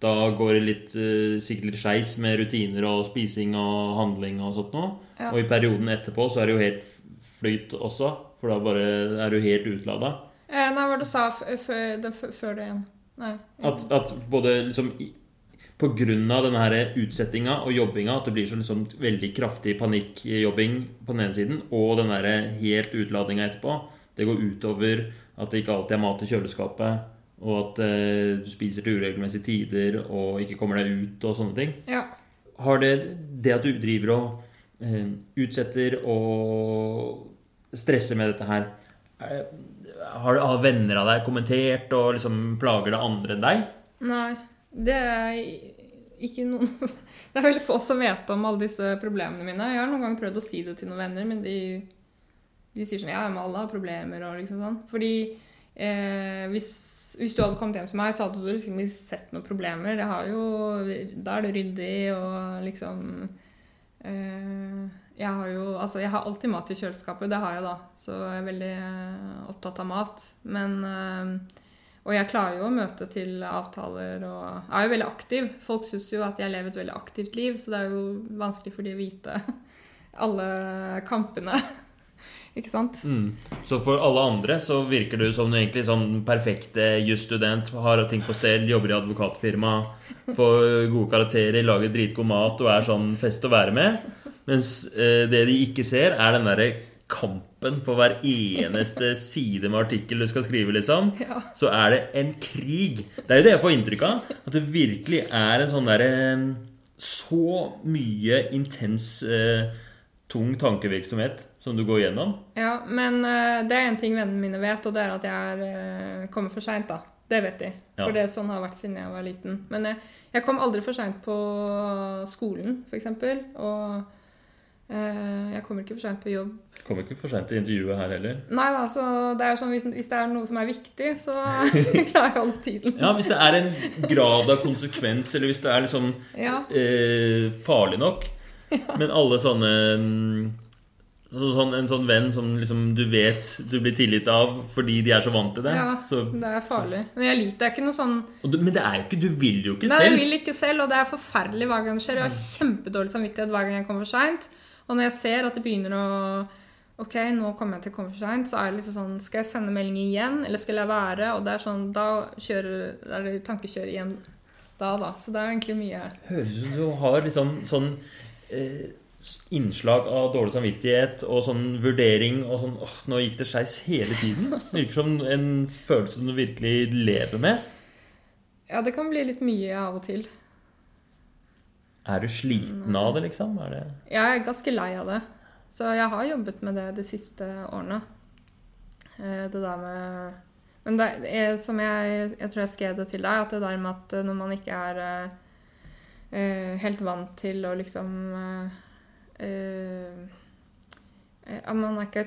Speaker 1: da går det litt, eh, sikkert litt skeis med rutiner og spising og handling og sånt nå.
Speaker 2: Ja.
Speaker 1: Og i perioden etterpå så er det jo helt flyt også, for da bare er du helt utlada.
Speaker 2: Eh, nei, hva var det du sa før, før det igjen? Nei.
Speaker 1: At, at både liksom av denne utsettinga og jobbinga, at det blir så liksom veldig kraftig panikkjobbing på den ene siden, og den der helt utladninga etterpå, det går utover at det ikke alltid er mat i kjøleskapet, og at eh, du spiser til uregelmessige tider og ikke kommer deg ut og sånne ting.
Speaker 2: Ja.
Speaker 1: Har det det at du driver og eh, utsetter og stresser med dette her eh, har, har venner av deg kommentert og liksom plager det andre enn deg?
Speaker 2: Nei. Det er ikke noen (laughs) Det er veldig få som vet om alle disse problemene mine. Jeg har noen ganger prøvd å si det til noen venner, men de, de sier sånn Ja, men alle har problemer og liksom sånn. Fordi eh, hvis hvis du hadde kommet hjem til meg, så hadde du liksom ikke sett noen problemer. Det har jo, da er det ryddig og liksom eh, Jeg har jo Altså, jeg har alltid mat i kjøleskapet. Det har jeg, da. Så jeg er veldig eh, opptatt av mat. Men eh, Og jeg klarer jo å møte til avtaler og er jo veldig aktiv. Folk syns jo at jeg lever et veldig aktivt liv, så det er jo vanskelig for de å vite (laughs) alle kampene. (laughs) Ikke sant?
Speaker 1: Mm. Så for alle andre så virker du som du egentlig sånn perfekte jusstudent, har ting på stell, jobber i advokatfirma, får gode karakterer, lager dritgod mat og er sånn fest å være med. Mens eh, det de ikke ser, er den derre kampen for hver eneste (laughs) side med artikkel du skal skrive, liksom.
Speaker 2: Ja.
Speaker 1: Så er det en krig. Det er jo det jeg får inntrykk av. At det virkelig er en sånn derre Så mye intens, eh, tung tankevirksomhet som du går gjennom.
Speaker 2: Ja, men eh, det er en ting vennene mine vet, og det er at jeg er, eh, kommer for seint, da. Det vet de.
Speaker 1: Ja.
Speaker 2: For det er sånn har vært siden jeg var liten. Men jeg, jeg kom aldri for seint på skolen, f.eks. Og jeg kommer ikke for seint på jobb.
Speaker 1: Kommer ikke for seint til intervjuet her heller.
Speaker 2: Nei da, så det er sånn hvis, hvis det er noe som er viktig, så (laughs) (laughs) klarer jeg å holde tiden.
Speaker 1: Ja, Hvis det er en grad av konsekvens, eller hvis det er liksom
Speaker 2: Ja.
Speaker 1: eh, farlig nok. Men alle sånne mm, så, sånn, En sånn venn som liksom du vet du blir tilgitt av fordi de er så vant til det.
Speaker 2: Ja,
Speaker 1: så,
Speaker 2: det er farlig. Men jeg liker det er ikke noe sånn
Speaker 1: du, men det er jo ikke Du vil jo ikke
Speaker 2: Nei, jeg vil ikke selv, og det er forferdelig hver gang det skjer. Jeg har kjempedårlig samvittighet hver gang jeg kommer for seint. Og når jeg ser at det begynner å Ok, nå kommer jeg til å komme for seint, så er det liksom sånn Skal jeg sende melding igjen, eller skal jeg være? Og det er sånn Da kjører er det tankekjør igjen da, da. Så det er egentlig mye
Speaker 1: Høres ut som du har liksom sånn eh, innslag av dårlig samvittighet og sånn vurdering og sånn åh, nå gikk det skeis hele tiden. Virker som en følelse du virkelig lever med.
Speaker 2: Ja, det kan bli litt mye av og til.
Speaker 1: Er du sliten av det, liksom? Det
Speaker 2: Jeg er ganske lei av det. Så jeg har jobbet med det de siste årene. Eh, Det der med Men det er som jeg, jeg tror jeg skrev det til deg, at det der med at når man ikke er eh, eh, helt vant til å liksom uh, uh, man er ikke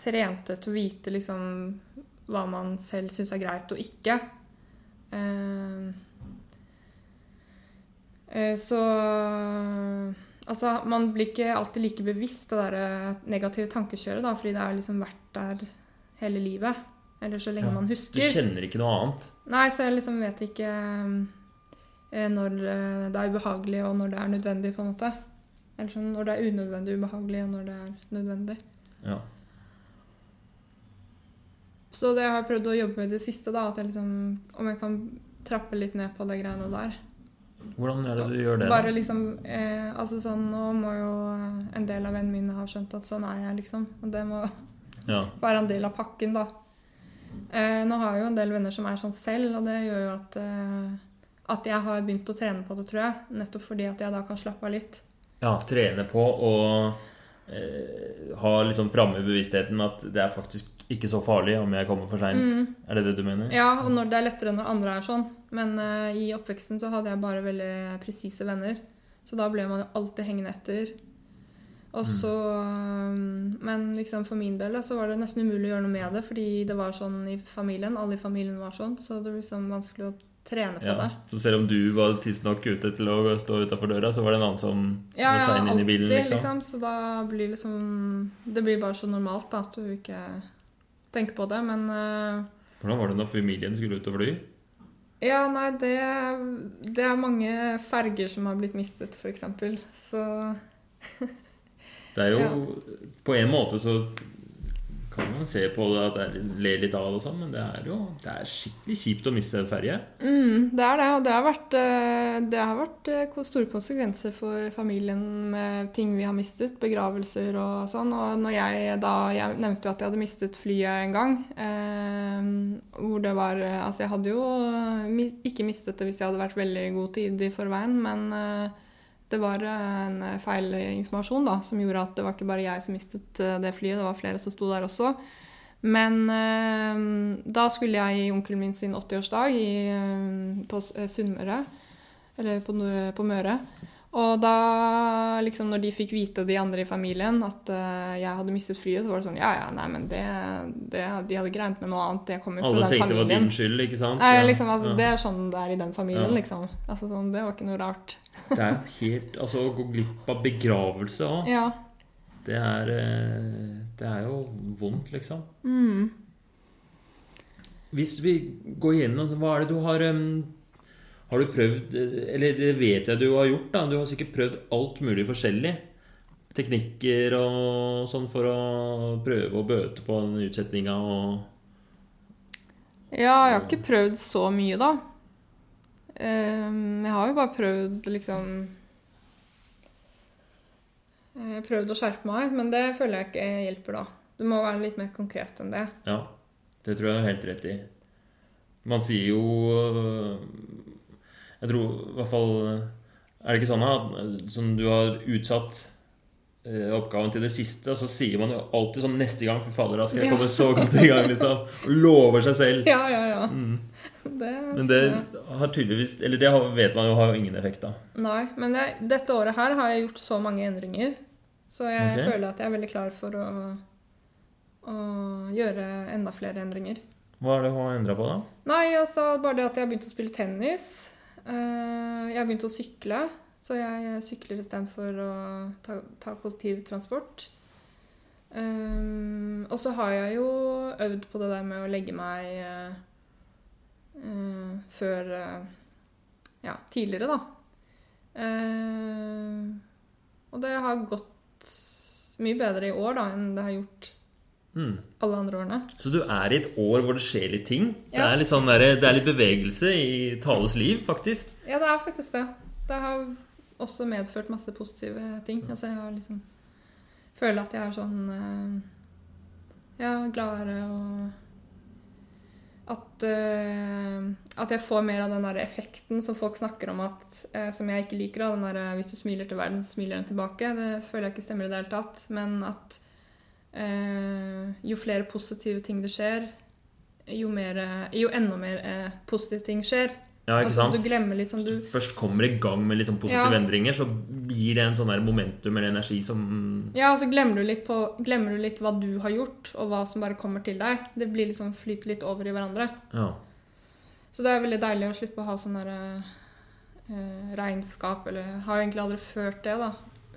Speaker 2: trent til å vite liksom hva man selv syns er greit og ikke. Eh, eh, så Altså, man blir ikke alltid like bevisst det der negative tankekjøret, da, fordi det har liksom vært der hele livet. Eller så lenge
Speaker 1: Ja,
Speaker 2: man
Speaker 1: Du kjenner ikke noe annet.
Speaker 2: Nei, så jeg liksom vet ikke eh, når eh, det er ubehagelig, og når det er nødvendig, på en måte. Eller sånn når det er unødvendig ubehagelig, og når det er nødvendig.
Speaker 1: Ja.
Speaker 2: Så det har jeg prøvd å jobbe med i det siste, da, at jeg liksom Om jeg kan trappe litt ned på de greiene der.
Speaker 1: Hvordan er det du gjør det?
Speaker 2: Bare liksom eh, Altså sånn, nå må jo en del av vennene mine ha skjønt at sånn er jeg, liksom. Og det må
Speaker 1: Ja.
Speaker 2: være en del av pakken, da. Eh, nå har jeg jo en del venner som er sånn selv, og det gjør jo at eh, at jeg har begynt å trene på det, tror jeg. Nettopp fordi at jeg da kan slappe av litt.
Speaker 1: ja, trene på og eh, ha liksom framme i bevisstheten at det er faktisk ikke så farlig om jeg kommer for seint.
Speaker 2: Mm.
Speaker 1: Er det det du mener?
Speaker 2: Ja, og når det er lettere når andre er sånn. Men uh, i oppveksten så hadde jeg bare veldig presise venner. Så da ble man jo alltid hengende etter. Og så um, Men liksom for min del da, så var det nesten umulig å gjøre noe med det, fordi det var sånn i familien. Alle i familien var sånn, så det var liksom vanskelig å trene på
Speaker 1: Ja,
Speaker 2: det.
Speaker 1: Så selv om du var tidsnok ute til å stå utafor døra, så var det en annen som
Speaker 2: Ja, ja,
Speaker 1: inn i
Speaker 2: alltid,
Speaker 1: bilen?
Speaker 2: liksom.
Speaker 1: Liksom.
Speaker 2: Så da blir liksom Det blir bare så normalt da, at du ikke tenker på det. Men uh,
Speaker 1: Hvordan var det når familien skulle ut og fly?
Speaker 2: Ja, nei, det, det er mange ferger som har blitt mistet, f.eks. Så
Speaker 1: Det er jo
Speaker 2: Ja.
Speaker 1: På en måte så kan man se på det at det ler litt av det og sånn, men det er jo det er skikkelig kjipt å miste en ferje.
Speaker 2: mm, det er det. Og det har vært, eh, det har vært eh, store konsekvenser for familien med ting vi har mistet. Begravelser og sånn. Og når jeg da Jeg nevnte jo at jeg hadde mistet flyet en gang. Eh, hvor det var eh, Altså, jeg hadde jo ikke mistet det hvis jeg hadde vært veldig god tid i forveien, men eh, det var eh, en feil informasjon da, som gjorde at det var ikke bare jeg som mistet eh, det flyet, det var flere som sto der også. Men eh, da skulle jeg i onkelen min sin 80-årsdag eh, på eh, Sunnmøre, eller på, på Møre. Og da, liksom, når de fikk vite, de andre i familien, at uh, jeg hadde mistet flyet, så var det sånn Ja, ja, nei, men det, det De hadde greint med noe annet. Det kommer jo fra den familien.
Speaker 1: Alle tenkte det var din skyld, ikke sant?
Speaker 2: Nei,
Speaker 1: Ja,
Speaker 2: liksom, altså,
Speaker 1: ja.
Speaker 2: Det er sånn det er i den familien,
Speaker 1: Ja.
Speaker 2: liksom. Altså, sånn, det var ikke noe rart. (laughs)
Speaker 1: Det er helt Altså, å gå glipp av begravelse òg,
Speaker 2: Ja.
Speaker 1: det er eh, Det er jo vondt, liksom.
Speaker 2: Mm.
Speaker 1: Hvis vi går igjennom Hva er det du har em, Har du prøvd Eller det vet jeg du har gjort, da. Du har sikkert prøvd alt mulig forskjellig. Teknikker og sånn for å prøve å bøte på den utsetninga og
Speaker 2: Ja, jeg har ikke prøvd så mye, da. Ehm, jeg har jo bare prøvd liksom eh, Prøvd å skjerpe meg, men det føler jeg ikke hjelper, da. Du må være litt mer konkret enn det.
Speaker 1: Ja, det tror jeg du har helt rett i. Man sier jo Jeg tror i hvert fall Er det ikke sånn at som du har utsatt øh, oppgaven til det siste, og så sier man jo alltid sånn neste gang Fy fader, da skal jeg komme så godt i gang, liksom. Og lover seg selv.
Speaker 2: Ja, ja, ja.
Speaker 1: Mm.
Speaker 2: Det,
Speaker 1: Men det har tydeligvis Eller det vet man jo har ingen effekt av.
Speaker 2: Nei, men jeg, dette året her har jeg gjort så mange endringer. Så jeg
Speaker 1: okay.
Speaker 2: føler at jeg er veldig klar for å, å gjøre enda flere endringer.
Speaker 1: Hva er det hun har endra på, da?
Speaker 2: Nei, altså bare det at jeg har begynt å spille tennis. Eh, Jeg har begynt å sykle, så jeg sykler istedenfor å ta, ta kollektivtransport. Um, og så har jeg jo øvd på det der med å legge meg eh, eh, før eh, Ja, tidligere, da. Eh, og det har gått mye bedre i år da enn det har gjort
Speaker 1: Mm.
Speaker 2: alle andre årene.
Speaker 1: Så du er i et år hvor det skjer litt ting? Det, er litt sånn der, det er litt bevegelse i Tales liv, faktisk?
Speaker 2: Ja, det er faktisk det. Det har også medført masse positive ting. Altså, jeg har liksom Føler at jeg er sånn eh, Ja, gladere og at, uh, at jeg får mer av den der effekten som folk snakker om at uh, Som jeg ikke liker. Da, den der, hvis du smiler til verden, så smiler den tilbake. Det føler jeg ikke stemmer i det hele tatt. Men at jo flere positive ting det skjer, jo, mer, eh, jo enda mer eh, positive ting skjer.
Speaker 1: Ja, ikke
Speaker 2: Altså,
Speaker 1: sant?
Speaker 2: du glemmer litt sånn
Speaker 1: Hvis
Speaker 2: du
Speaker 1: du først kommer i gang med litt sånn positive
Speaker 2: Ja.
Speaker 1: endringer, så gir det en sånn momentum eller energi som
Speaker 2: Ja, og så glemmer du, litt glemmer du litt hva du har gjort, og hva som bare kommer til deg. Det blir liksom flyter litt over i hverandre.
Speaker 1: Ja.
Speaker 2: Så det er veldig deilig å slippe å ha sånn derre eh, regnskap, eller har jo egentlig aldri ført det, da.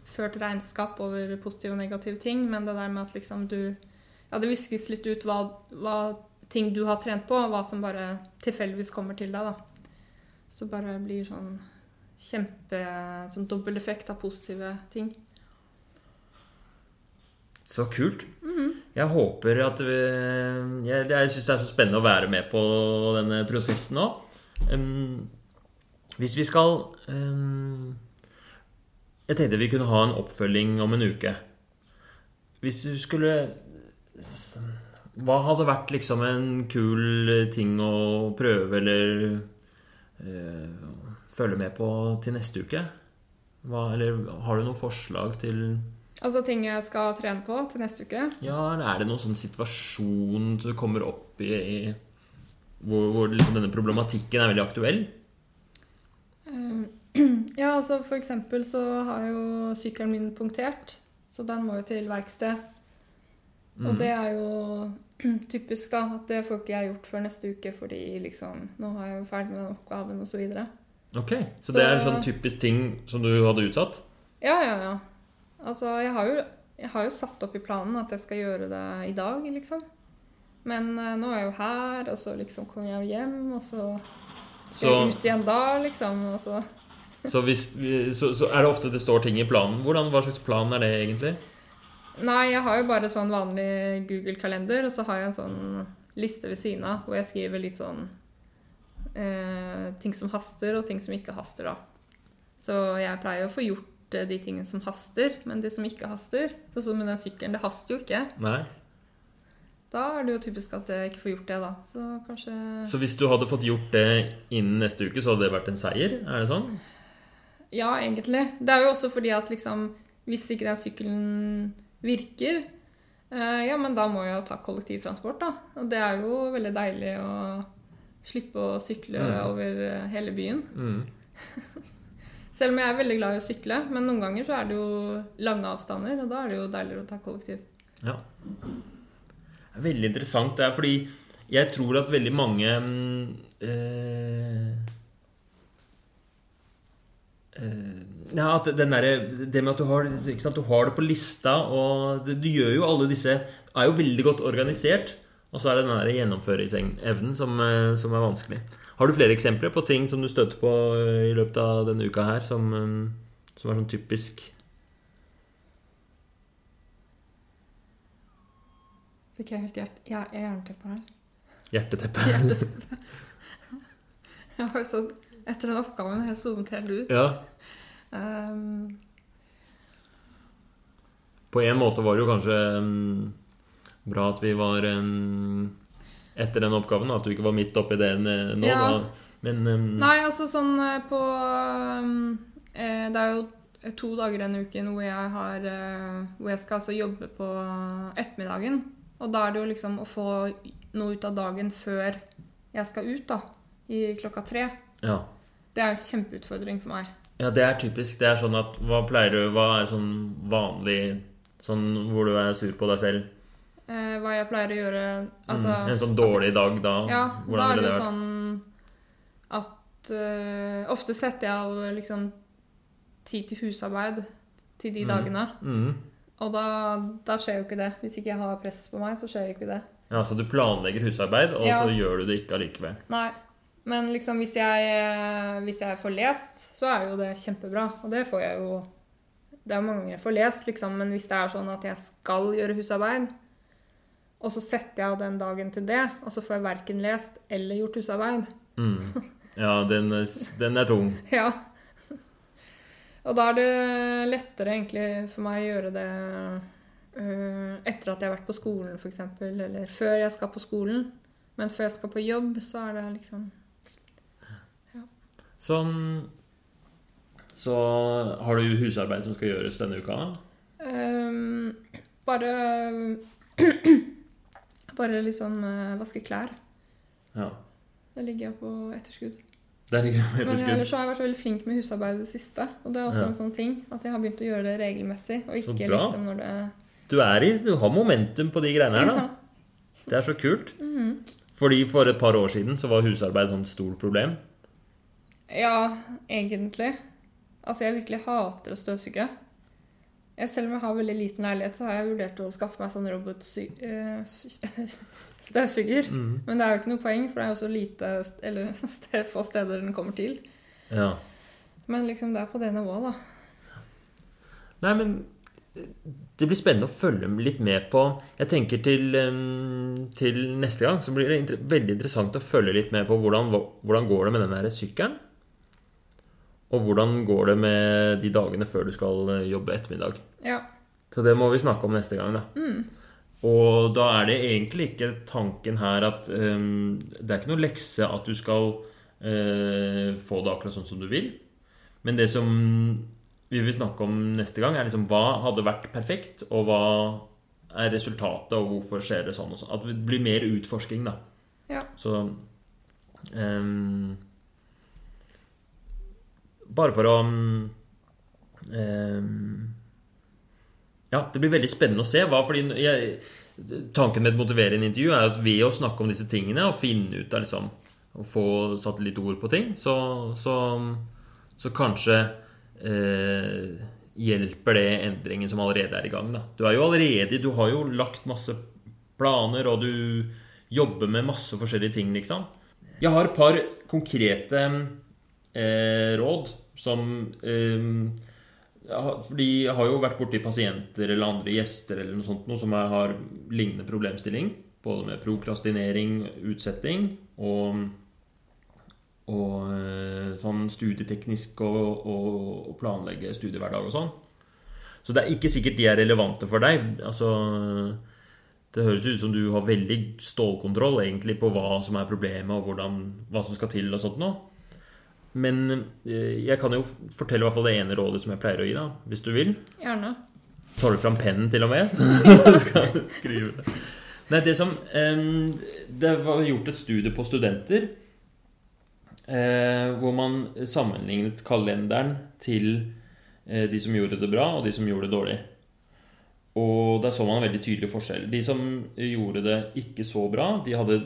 Speaker 2: Ført regnskap over positive og negative ting, men det der med at liksom du Ja, det viskes litt ut hva, hva ting du har trent på, og hva som bare tilfeldigvis kommer til deg, da. Så bare blir sånn kjempe Sånn dobbel effekt av positive ting.
Speaker 1: Så kult. Jeg håper at vi Jeg, jeg syns det er så spennende å være med på denne prosessen nå. Um, hvis vi skal um, Jeg tenkte vi kunne ha en oppfølging om en uke. Hvis du skulle Hva hadde vært liksom en kul ting å prøve eller øh, følge med på til neste uke? Hva, eller har du noen forslag til
Speaker 2: Altså ting jeg skal trene på til neste uke.
Speaker 1: Ja, eller er det noen sånn situasjon du kommer opp i, i hvor, hvor liksom denne problematikken er veldig aktuell?
Speaker 2: Eh, Ja, altså for eksempel så har jo sykkelen min punktert, så den må jo til verksted. Og
Speaker 1: Mhm.
Speaker 2: det er jo (clears throat) typisk, da, at det får ikke jeg gjort før neste uke, fordi liksom Nå har jeg jo ferdig med den oppgaven, og så videre.
Speaker 1: Ok, Så,
Speaker 2: Så-
Speaker 1: det er en sånn typisk ting som du hadde utsatt?
Speaker 2: Ja, ja, ja. Altså, jeg har jo, jeg har jo satt opp i planen at jeg skal gjøre det i dag, liksom. Men uh, nå er jeg jo her, og så liksom kommer jeg hjem, og så skal
Speaker 1: Så-
Speaker 2: jeg ut igjen da, liksom. Og så
Speaker 1: Så, hvis, så, så er det ofte det står ting i planen. Hvordan, Hva slags plan er det egentlig?
Speaker 2: Nei, jeg har jo bare sånn vanlig Google-kalender, og så har jeg en sånn liste ved siden av hvor jeg skriver litt sånn eh, ting som haster, og ting som ikke haster, da. Så jeg pleier å få gjort eh, de tingene som haster, men de som ikke haster Sånn som med den sykkelen, det haster jo ikke.
Speaker 1: Nei?
Speaker 2: Da er det jo typisk at jeg ikke får gjort det, da. Så kanskje
Speaker 1: Så hvis du hadde fått gjort det innen neste uke, så hadde det vært en seier? Er det sånn?
Speaker 2: Ja, egentlig. Det er jo også fordi at liksom Hvis ikke den sykkelen virker, eh, ja, men da må jeg jo ta kollektivtransport, da. Og det er jo veldig deilig å slippe å sykle
Speaker 1: Mm.
Speaker 2: over eh, hele byen.
Speaker 1: Mm. (laughs)
Speaker 2: Selv om jeg er veldig glad i å sykle, men noen ganger så er det jo lange avstander, og da er det jo deiligere å ta kollektiv.
Speaker 1: Ja. Det er veldig interessant. Det er fordi jeg tror at veldig mange eh, ja, at den der, Det med at du har, sant, du har det på lista, og du gjør jo alle disse Er jo veldig godt organisert. Og så er det den der gjennomføringsevnen som, eh, som er vanskelig. Har du flere eksempler på ting som du støter på eh, i løpet av denne uka her, som, eh, som er sånn typisk
Speaker 2: Fikk jeg helt hjert ja, jernteppe her?
Speaker 1: hjerteteppe?
Speaker 2: Hjerteteppe. (laughs) Jeg har jo så, etter den oppgaven har jeg zoomet helt ut.
Speaker 1: Ja.
Speaker 2: Um,
Speaker 1: På en måte var det jo kanskje um, bra at vi var um, etter den oppgaven, at du ikke var midt oppi det eh, nå.
Speaker 2: Ja.
Speaker 1: Da. Men um,
Speaker 2: Nei, altså sånn eh, på eh, Det er jo to dager denne uken hvor jeg har eh, Hvor jeg skal altså jobbe på ettermiddagen. Og da er det jo liksom å få noe ut av dagen før jeg skal ut, da. I klokka tre.
Speaker 1: ja.
Speaker 2: Det er en kjempeutfordring for meg.
Speaker 1: ja, det er typisk. Det er sånn at Hva pleier du Hva er sånn vanlig Sånn hvor du er sur på deg selv?
Speaker 2: Eh, hva jeg pleier å gjøre Altså
Speaker 1: mm, en sånn dårlig dag da?
Speaker 2: Ja,
Speaker 1: Hvordan
Speaker 2: da er det jo sånn at uh, Ofte setter jeg av liksom tid til husarbeid til de
Speaker 1: Mm.
Speaker 2: dagene.
Speaker 1: Mm.
Speaker 2: Og da, da skjer jo ikke det. Hvis ikke jeg har press på meg, så skjer jo ikke det.
Speaker 1: Ja, Så du planlegger husarbeid, og
Speaker 2: Ja.
Speaker 1: så gjør du det ikke allikevel?
Speaker 2: Nei. Men liksom hvis jeg, eh, hvis jeg får lest, så er jo det kjempebra. Og det får jeg jo Det er mange ganger jeg får lest, liksom. Men hvis det er sånn at jeg skal gjøre husarbeid, og så setter jeg av den dagen til det, og så får jeg verken lest eller gjort husarbeid,
Speaker 1: Mm. Ja, den, den er tung. (laughs)
Speaker 2: Ja. Og da er det lettere egentlig for meg å gjøre det uh, etter at jeg har vært på skolen, f.eks. Eller før jeg skal på skolen. Men før jeg skal på jobb, så er det liksom
Speaker 1: Sånn Så har du husarbeid som skal gjøres denne uka?
Speaker 2: Um, Bare (clears throat) Bare liksom vaske klær.
Speaker 1: Ja.
Speaker 2: Det ligger jeg på etterskudd.
Speaker 1: Der ligger jeg
Speaker 2: Men
Speaker 1: etterskudd.
Speaker 2: ellers har jeg vært veldig flink med husarbeid i det siste. Og det er også
Speaker 1: Ja.
Speaker 2: en sånn ting at jeg har begynt å gjøre det regelmessig. Og ikke liksom når det
Speaker 1: Du, i, du har momentum på de greiene her, da. Det er så kult.
Speaker 2: Mhm.
Speaker 1: Fordi for et par år siden så var husarbeid et sånt stort problem.
Speaker 2: Ja, egentlig. Altså, jeg virkelig hater å støvsuge. Selv om jeg har veldig liten leilighet, så har jeg vurdert å skaffe meg sånn robotstøvsuger. (laughs)
Speaker 1: Mm.
Speaker 2: Men det er jo ikke noe poeng, for det er jo så lite eller (laughs) sted, få steder den kommer til.
Speaker 1: Ja.
Speaker 2: Men liksom, det er på det nivået, da.
Speaker 1: Nei, men det blir spennende å følge litt med på Jeg tenker til, til neste gang så blir det veldig interessant å følge litt med på hvordan, hvordan går det med den der sykkelen. Og hvordan går det med de dagene før du skal eh, jobbe ettermiddag.
Speaker 2: Ja.
Speaker 1: Så det må vi snakke om neste gang, da. Og da er det egentlig ikke tanken her at um, Det er ikke noe lekse at du skal uh, få det akkurat sånn som du vil. Men det som vi vil snakke om neste gang, er liksom hva hadde vært perfekt, og hva er resultatet, og hvorfor skjer det sånn og sånn. At det blir mer utforsking, da.
Speaker 2: Ja.
Speaker 1: Så em, Bare for å um, Ja, det blir veldig spennende å se. Hva, fordi jeg, tanken med et motiverende intervju er at ved å snakke om disse tingene og finne ut av liksom Å få satt litt ord på ting, så, så, så kanskje eh, hjelper det endringen som allerede er i gang. Da. Du er jo allerede Du har jo lagt masse planer, og du jobber med masse forskjellige ting, liksom. Jeg har et par konkrete eh, råd som eh, De har- jo vært borti pasienter eller andre gjester eller noe sånt noe som har lignende problemstilling. Både med prokrastinering, utsetting og, og eh, sånn studieteknisk og, og, og planlegge studiehverdag og sånn. Så det er ikke sikkert de er relevante for deg. Altså det høres ut som du har veldig stålkontroll egentlig på hva som er problemet, og hvordan, hva som skal til og sånt noe. Men eh, jeg kan jo fortelle i hvert fall det ene rådet som jeg pleier å gi, da, hvis du vil.
Speaker 2: Gjerne.
Speaker 1: Tar du fram pennen til og med? (laughs) (laughs) skal skrive det. Nei, det som Det var gjort et studie på studenter eh, hvor man sammenlignet kalenderen til eh, de som gjorde det bra, og de som gjorde det dårlig. Og der så man en veldig tydelig forskjell. De som gjorde det ikke så bra, de hadde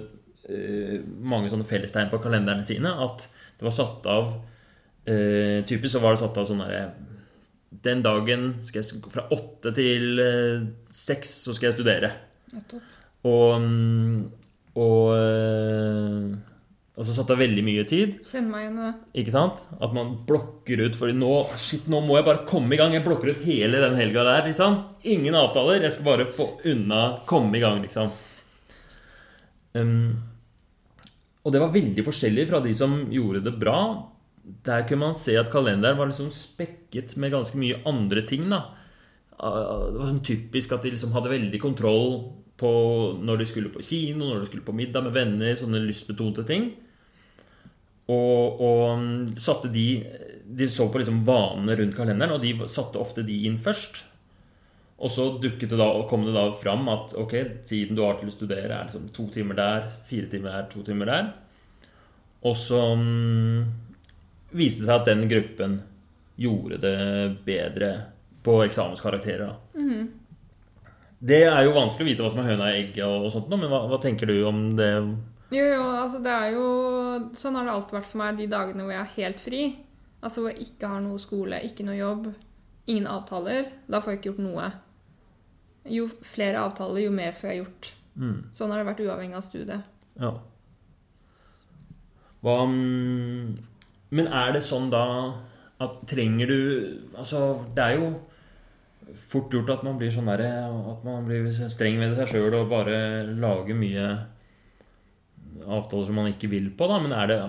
Speaker 1: mange sånne fellestegn på kalenderne sine. At det var satt av eh, Typisk så var det satt av sånn derre Den dagen skal jeg fra åtte til eh, seks så skal jeg studere.
Speaker 2: Nettopp.
Speaker 1: Og, mm, og eh, og så satt av veldig mye tid.
Speaker 2: Kjenn meg igjen det.
Speaker 1: Ikke sant? At man blokker ut Fordi nå shit, nå må jeg bare komme i gang. Jeg blokker ut hele den helga der. liksom Ingen avtaler. Jeg skal bare få unna komme i gang, liksom. Um, og det var veldig forskjellig fra de som gjorde det bra. Der kunne man se at kalenderen var liksom spekket med ganske mye andre ting. da Ah, Det var sånn typisk at de liksom hadde veldig kontroll på når de skulle på kino, når de skulle på middag med venner, sånne lystbetonte ting. Og, og mm, satte de De så på liksom vanene rundt kalenderen, og de satte ofte de inn først. Og så dukket det da, og kom det da fram at ok, tiden du har til å studere, er liksom to timer der, fire timer der, to timer der. Og så um, viste det seg at den gruppen gjorde det bedre på eksamenskarakterer. da. Det er jo vanskelig å vite hva som er høna i egget, og sånt, men hva, hva tenker du om det?
Speaker 2: Jo, jo, altså det er jo Sånn har det alltid vært for meg de dagene hvor jeg er helt fri. Altså hvor jeg ikke har noe skole, ikke noe jobb, ingen avtaler. Da får jeg ikke gjort noe. Jo flere avtaler, jo mer får jeg gjort.
Speaker 1: Mm,
Speaker 2: Sånn har det vært uavhengig av studiet.
Speaker 1: ja. Hva mm, Men er det sånn da at trenger du Altså, det er jo fort gjort at man blir sånn derre At man blir streng med seg sjøl og bare lager mye avtaler som man ikke vil på, da. Men er det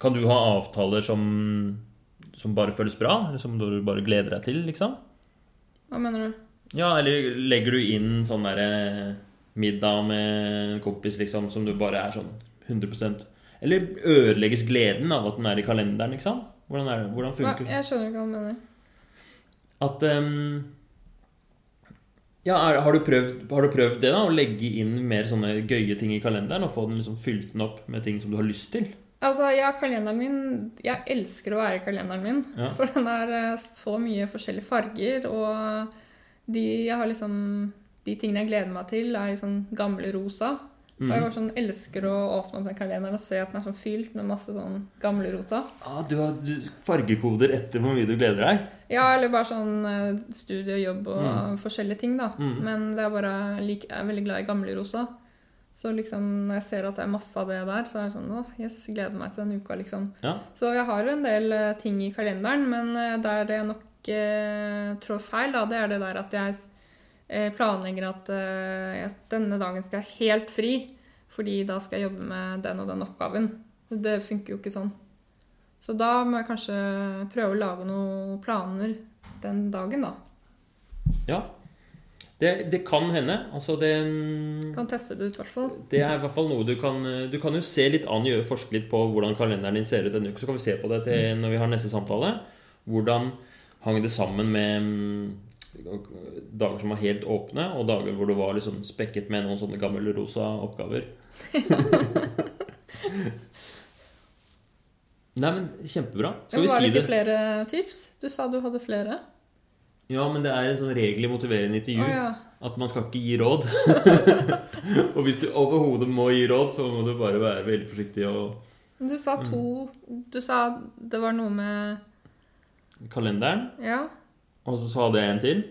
Speaker 1: Kan du ha avtaler som som bare føles bra? Eller som du bare gleder deg til, liksom?
Speaker 2: Hva mener du?
Speaker 1: Ja, eller legger du inn sånn derre middag med en kompis, liksom, som du bare er sånn 100% Eller ødelegges gleden av at den er i kalenderen, liksom? Hvordan, er det? Hvordan funker det?
Speaker 2: Jeg skjønner ikke hva du mener.
Speaker 1: At um, Ja, er, har, du prøvd, har du prøvd det, da? Å legge inn mer sånne gøye ting i kalenderen? Og få den liksom fylt den opp med ting som du har lyst til?
Speaker 2: Altså, ja, kalenderen min Jeg elsker å være i kalenderen min.
Speaker 1: Ja.
Speaker 2: For den er eh, så mye forskjellige farger, og de liksom De tingene jeg gleder meg til, er liksom gamle rosa. Og jeg bare sånn elsker å åpne opp den kalenderen og se at den er sånn fylt med masse sånn gamle rosa.
Speaker 1: Ah, du har fargekoder etter hvor mye du gleder deg?
Speaker 2: Ja, eller bare sånn eh, studie og jobb og
Speaker 1: Mm.
Speaker 2: forskjellige ting, da.
Speaker 1: Mm.
Speaker 2: Men det er bare jeg er veldig glad i gamle rosa. Så liksom når jeg ser at det er masse av det der, så er jeg sånn Å, yes, gleder meg til den uka, liksom.
Speaker 1: Ja.
Speaker 2: Så jeg har jo en del eh, ting i kalenderen, men der der det nok eh, trår feil, da, det er det der at jeg eh, planlegger at eh, jeg, denne dagen skal jeg helt fri, fordi da skal jeg jobbe med den og den oppgaven. Det funker jo ikke sånn. Så da må jeg kanskje prøve å lage noen planer den dagen, da.
Speaker 1: ja. Det, det kan hende. Altså, det mm,
Speaker 2: Kan teste det ut, i hvert fall.
Speaker 1: Det er i hvert fall noe du kan Du kan jo se litt an, gjøre forske litt på hvordan kalenderen din ser ut denne uka. Så kan vi se på det til når vi har neste samtale. Hvordan hang det sammen med mm, dager som var helt åpne, og dager hvor du var liksom spekket med noen sånne gamle rosa oppgaver. (laughs) Nei, men kjempebra. Skal vi si
Speaker 2: det Var
Speaker 1: det?
Speaker 2: flere tips? Du sa du hadde flere.
Speaker 1: Ja, men det er en sånn regel i motiverende intervju.
Speaker 2: oh, ja.
Speaker 1: At man skal ikke gi råd. (laughs) og hvis du overhodet må gi råd, så må du bare være veldig forsiktig og
Speaker 2: Du sa to Du sa det var noe med
Speaker 1: Kalenderen.
Speaker 2: Ja.
Speaker 1: Og så sa det en til.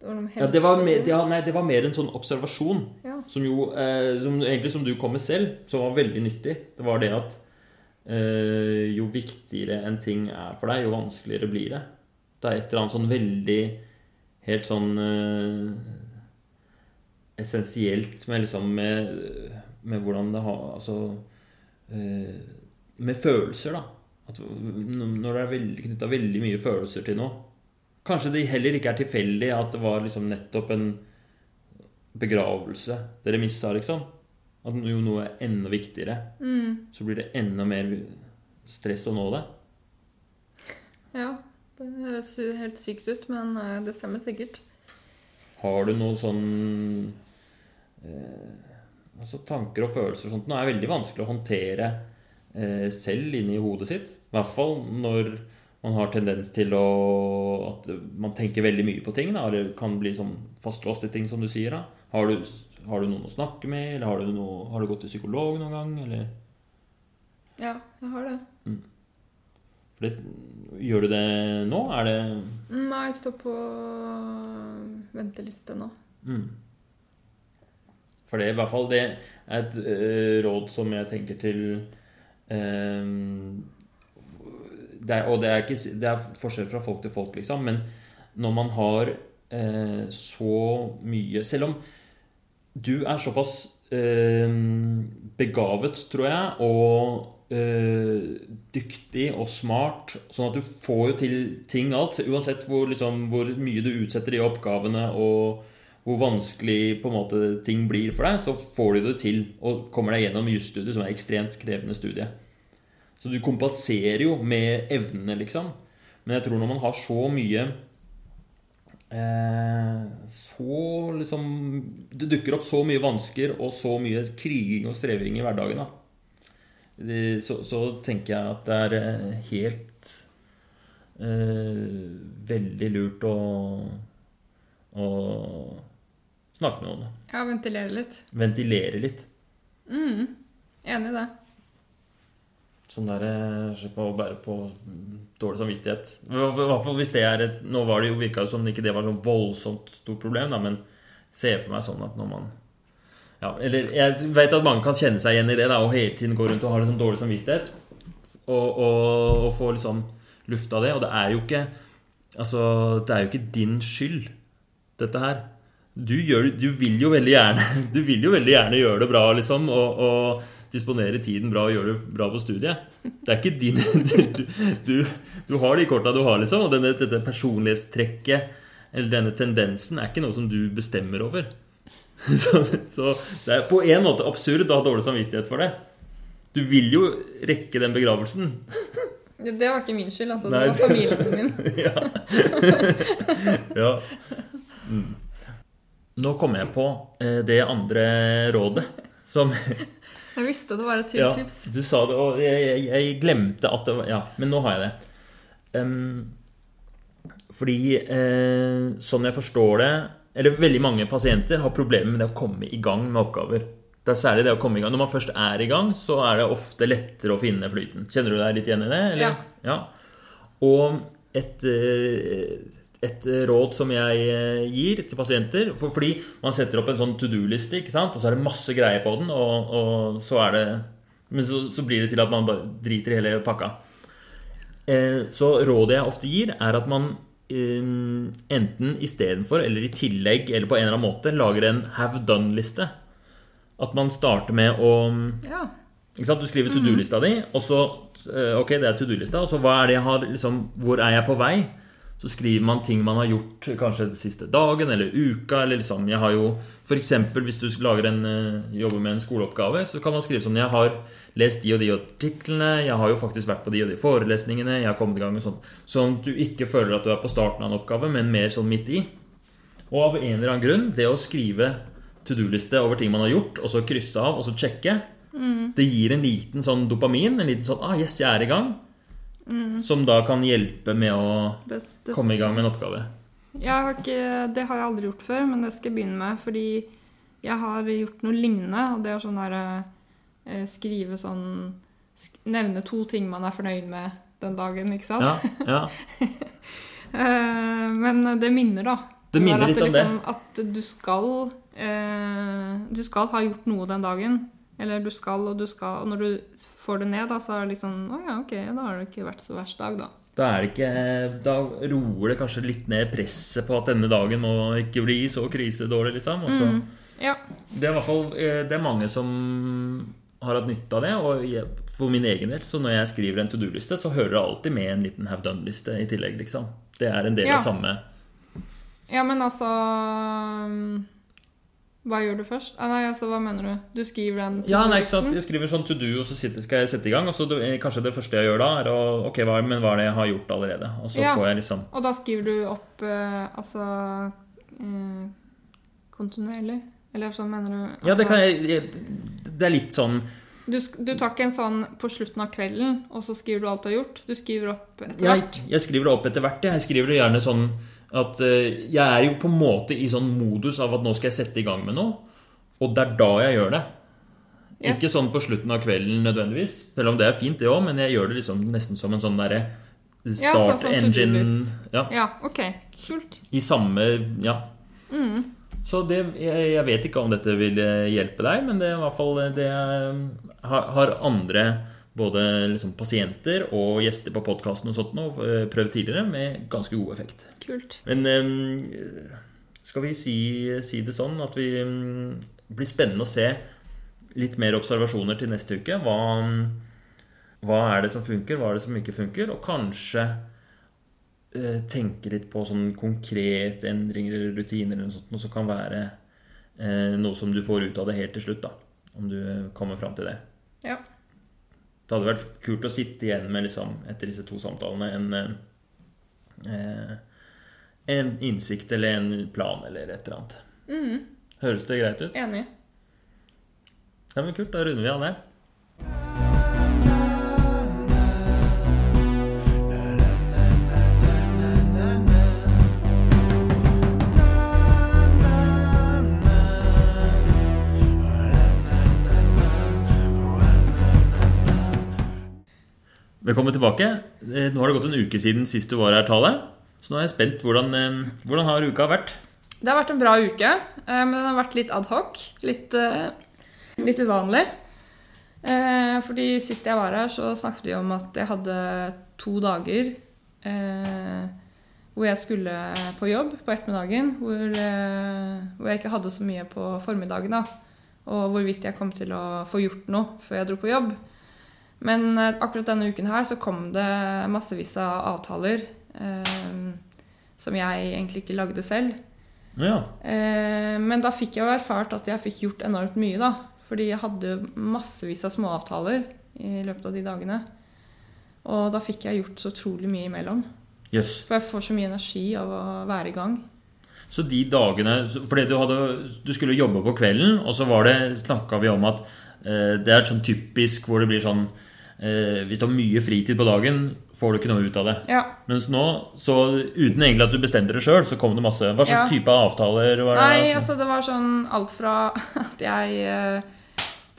Speaker 2: Det var
Speaker 1: Ja, det var, mer, ja, nei, det var mer en sånn observasjon
Speaker 2: Ja.
Speaker 1: som jo eh, som, Egentlig som du kom med selv, som var veldig nyttig. Det var det at eh, jo viktigere en ting er for deg, jo vanskeligere blir det. Det er et eller annet sånn veldig Helt sånn eh, essensielt med liksom med, med hvordan det har Altså eh, Med følelser, da. At når det er veldig knytta veldig mye følelser til noe Kanskje det heller ikke er tilfeldig at det var liksom nettopp en begravelse dere missa, liksom. At jo noe er enda viktigere.
Speaker 2: Mm,
Speaker 1: Så blir det enda mer stress å nå det.
Speaker 2: ja. Det høres helt sykt ut, men eh, det stemmer sikkert.
Speaker 1: Har du noe sånn eh, Altså tanker og følelser og sånt Nå er det veldig vanskelig å håndtere eh, selv inni hodet sitt. I hvert fall når man har tendens til å At man tenker veldig mye på ting. Da, eller kan bli sånn fastlåst i ting, som du sier. da. Har du, har du noen å snakke med, eller har du, noe, har du gått til psykolog noen gang? Eller?
Speaker 2: Ja, jeg har det.
Speaker 1: Mm. det, gjør du det nå? Er det
Speaker 2: Nei, jeg står på venteliste nå.
Speaker 1: mm. For det er i hvert fall det er et eh, råd som jeg tenker til det er, Og det er, ikke, det er forskjell fra folk til folk, liksom, men når man har eh, så mye Selv om du er såpass eh, begavet, tror jeg, og eh, dyktig og smart, sånn at du får jo til ting alt, uansett hvor, liksom, hvor mye du utsetter de oppgavene og hvor vanskelig på en måte ting blir for deg, så får du det til og kommer deg gjennom jusstudiet, som er et ekstremt krevende studie. Så du kompenserer jo med evnene, liksom. Men jeg tror når man har så mye eh, Så liksom Det dukker opp så mye vansker og så mye kriging og streving i hverdagen, da. Så, så tenker jeg at det er eh, helt eh, veldig lurt å, å snakke med noen.
Speaker 2: Ja, ventilere litt.
Speaker 1: Ventilere litt.
Speaker 2: Mm. Enig i det.
Speaker 1: Sånn der Slipp å bære på dårlig samvittighet. I hvert fall hvis det er et Nå var det jo virka det som ikke det var noe voldsomt stort problem, da, men ser for meg sånn at når man ja, Eller jeg vet at mange kan kjenne seg igjen i det, da, og hele tiden gå rundt og ha liksom dårlig samvittighet. Og, og, og få liksom luft av det. Og det er jo ikke Altså, det er jo ikke din skyld, dette her. Du, gjør, du vil jo veldig gjerne (laughs) Du vil jo veldig gjerne gjøre det bra, liksom, og, og disponere tiden bra og gjøre det bra på studiet. Det er ikke din (laughs) Du, du, du har de korta du har, liksom, og denne, dette personlighetstrekket eller denne tendensen er ikke noe som du bestemmer over. (laughs) Så, så det er på en måte absurd å ha dårlig samvittighet for det. Du vil jo rekke den begravelsen.
Speaker 2: Det var ikke min skyld, altså.
Speaker 1: Nei,
Speaker 2: Det var familien min.
Speaker 1: ja. ja. Mm. Nå kom jeg på eh, det andre rådet som (laughs)
Speaker 2: Jeg visste det var et
Speaker 1: Ja, du sa det, og jeg, jeg, jeg glemte at det var Ja, men nå har jeg det. Um, fordi eh, sånn jeg forstår det Eller veldig mange pasienter har problemer med det å komme i gang med oppgaver. Det er særlig det å komme i gang. Når man først er i gang, så er det ofte lettere å finne flyten. Kjenner du deg litt igjen i det? Eller? Ja. Og et, eh, et råd som jeg eh, gir til pasienter for, Fordi man setter opp en sånn to do-liste, ikke sant? og så er det masse greier på den, og, og så er det Men så, så blir det til at man bare driter i hele pakka. Eh, Så rådet jeg ofte gir, er at man eh, enten istedenfor eller i tillegg eller på en eller annen måte lager en have done-liste. At man starter med å
Speaker 2: Ja.
Speaker 1: ikke sant? Du skriver to do-lista di, og så eh, Ok, det er to do-lista. Og så er det jeg har liksom, Hvor er jeg på vei? Så skriver man ting man har gjort kanskje den siste dagen eller uka. Eller liksom, jeg har jo for eksempel, hvis du lager en, eh, jobber med en skoleoppgave, så kan man skrive sånn Jeg har lest de og de artiklene, jeg har jo faktisk vært på de og de forelesningene, jeg har kommet i gang med sånt. Sånn at du ikke føler at du er på starten av en oppgave, men mer sånn midt i. Og av en eller annen grunn, det å skrive to do-liste over ting man har gjort, og så krysse av, og så sjekke, det gir en liten sånn dopamin, en liten sånn ah, yes, jeg er i gang. Som da kan hjelpe med å
Speaker 2: Det, det,
Speaker 1: komme i gang med en oppgave.
Speaker 2: Har ikke, det har jeg aldri gjort før, men det skal jeg begynne med. Fordi jeg har gjort noe lignende, og det er sånn der eh, Skrive sånn sk Nevne to ting man er fornøyd med den dagen, ikke sant?
Speaker 1: Ja, ja. (laughs)
Speaker 2: Eh, men det minner, da.
Speaker 1: Det minner litt om det.
Speaker 2: liksom, At du skal eh, Du skal ha gjort noe den dagen. Eller du skal og du skal Og når du får det ned, da, så er det liksom Å ja, ok, da har det ikke vært så verst dag, da.
Speaker 1: Da, er det ikke, da roer det kanskje litt ned presset på at denne dagen må ikke bli så krisedårlig, liksom. Og så,
Speaker 2: Ja.
Speaker 1: Det er i hvert fall eh, det er mange som har hatt nytte av det. Og jeg, for min egen del, så når jeg skriver en to do-liste, så hører det alltid med en liten have done-liste i tillegg, liksom. Det er en del
Speaker 2: Ja.
Speaker 1: av samme
Speaker 2: Ja, men altså um, Hva gjør du først? Ah, nei, altså, hva mener du? Du skriver den
Speaker 1: Ja, nei, ikke sant? Jeg skriver sånn to do, og så skal jeg sette i gang. Og så det, kanskje det første jeg gjør da, er å Ok, hva, men hva er det jeg har gjort allerede? Og så
Speaker 2: Ja.
Speaker 1: får jeg liksom
Speaker 2: Og da skriver du opp eh, altså eh, kontinuerlig? Eller sånn mener du
Speaker 1: Ja, det
Speaker 2: altså-
Speaker 1: kan jeg, jeg Det er litt sånn
Speaker 2: Du, du tar ikke en sånn på slutten av kvelden, og så skriver du alt du har gjort? Du skriver opp etter
Speaker 1: Jeg,
Speaker 2: hvert?
Speaker 1: jeg skriver det opp etter hvert. Jeg skriver det gjerne sånn at eh, jeg er jo på en måte i sånn modus av at nå skal jeg sette i gang med noe. Og det er da jeg gjør det.
Speaker 2: Yes.
Speaker 1: Ikke sånn på slutten av kvelden nødvendigvis. Selv om det er fint, det òg, men jeg gjør det liksom nesten som en sånn derre
Speaker 2: Ja,
Speaker 1: start
Speaker 2: sånn
Speaker 1: engine ja,
Speaker 2: Ja, ok. Kult.
Speaker 1: I samme Ja.
Speaker 2: Mm.
Speaker 1: Så det, jeg, jeg vet ikke om dette vil eh, hjelpe deg, men det er i hvert fall eh, det har, har andre både liksom pasienter og gjester på podkasten og sånt nå prøvd tidligere med ganske god effekt.
Speaker 2: Kult.
Speaker 1: Men skal vi si, si det sånn at vi blir spennende å se litt mer observasjoner til neste uke. Hva, hva er det som funker, hva er det som ikke funker? Og kanskje eh, tenke litt på sånn konkrete endringer eller rutiner eller noe sånt, noe som kan være eh, noe som du får ut av det helt til slutt, da. Om du kommer fram til det.
Speaker 2: Ja.
Speaker 1: Det hadde vært kult å sitte igjen med, liksom, etter disse to samtalene, en, eh, en innsikt eller en plan eller et eller annet.
Speaker 2: Mm.
Speaker 1: Høres det greit ut?
Speaker 2: Enig.
Speaker 1: Ja, men Kult, da runder vi av der. Velkommen tilbake. Eh, Nå har det gått en uke siden sist du var her, Tale. Så nå er jeg spent. Hvordan, eh, hvordan har uka vært?
Speaker 2: Det har vært en bra uke, eh, men den har vært litt adhoc. Litt, eh, litt uvanlig. Fordi sist jeg var her, så snakket vi om at jeg hadde to dager hvor jeg skulle på jobb på ettermiddagen. Hvor, hvor jeg ikke hadde så mye på formiddagen. da. Og hvorvidt jeg kom til å få gjort noe før jeg dro på jobb. Men akkurat denne uken her så kom det massevis av avtaler som jeg egentlig ikke lagde selv.
Speaker 1: Ja.
Speaker 2: Eh, men da fikk jeg jo erfart at jeg fikk gjort enormt mye, da. Fordi jeg hadde massevis av småavtaler i løpet av de dagene. Og da fikk jeg gjort så utrolig mye imellom.
Speaker 1: Yes.
Speaker 2: For jeg får så mye energi av å være i gang.
Speaker 1: Så de dagene Fordi du, hadde, du skulle jobbe på kvelden, og så var det, snakka vi om at eh, det er sånn typisk hvor det blir sånn eh, Hvis du har mye fritid på dagen, får du ikke noe ut av det.
Speaker 2: Ja.
Speaker 1: Mens nå, så uten egentlig at du bestemte det sjøl, så kom det masse Hva slags
Speaker 2: Ja.
Speaker 1: type avtaler var det?
Speaker 2: Nei, altså det var sånn alt fra (laughs) at jeg eh,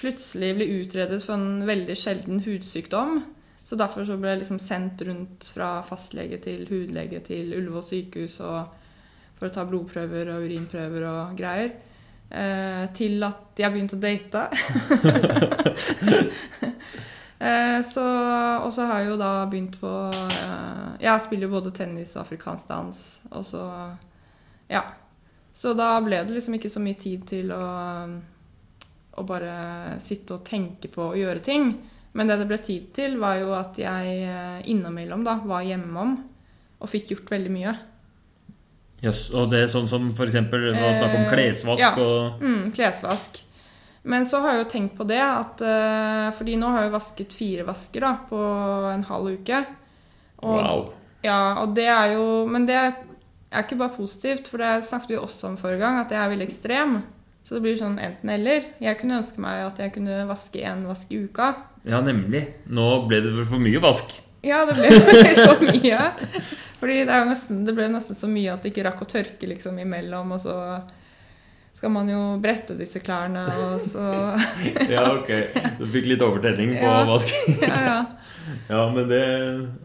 Speaker 2: plutselig ble utredet for en veldig sjelden hudsykdom. Så derfor så ble jeg liksom sendt rundt fra fastlege til hudlege til Ullevål sykehus for å ta blodprøver og urinprøver og greier. Eh, til at jeg begynte å date. (laughs) (laughs) eh, så, og så har jeg jo da begynt på eh, Jeg spiller jo både tennis og afrikansk dans. Og så Ja. Så da ble det liksom ikke så mye tid til å, å bare sitte og tenke på å gjøre ting. Men det det ble tid til, var jo at jeg eh, innimellom da var hjemom og fikk gjort veldig mye.
Speaker 1: Jøss. og det er sånn som for eksempel det var snakk om
Speaker 2: Eh,
Speaker 1: klesvask
Speaker 2: ja.
Speaker 1: og
Speaker 2: Mm, klesvask. Men så har jeg jo tenkt på det at uh, Fordi nå har jeg vasket fire vasker da, på en halv uke. Og,
Speaker 1: Wow.
Speaker 2: Ja, og det er jo Men det er ikke bare positivt, for det snakket vi også om forrige gang, at jeg er veldig ekstrem. Så det blir sånn enten-eller. Jeg kunne ønske meg at jeg kunne vaske én vask i uka.
Speaker 1: Ja, nemlig. Nå ble det for mye vask.
Speaker 2: Ja, det ble (laughs) så mye. Fordi det, er nesten, det ble nesten så mye at det ikke rakk å tørke liksom imellom, og så skal man jo brette disse klærne, og så (laughs)
Speaker 1: Ja, ok. Du fikk litt overtenning på
Speaker 2: Ja.
Speaker 1: vask. (laughs)
Speaker 2: Ja, ja.
Speaker 1: Ja, men det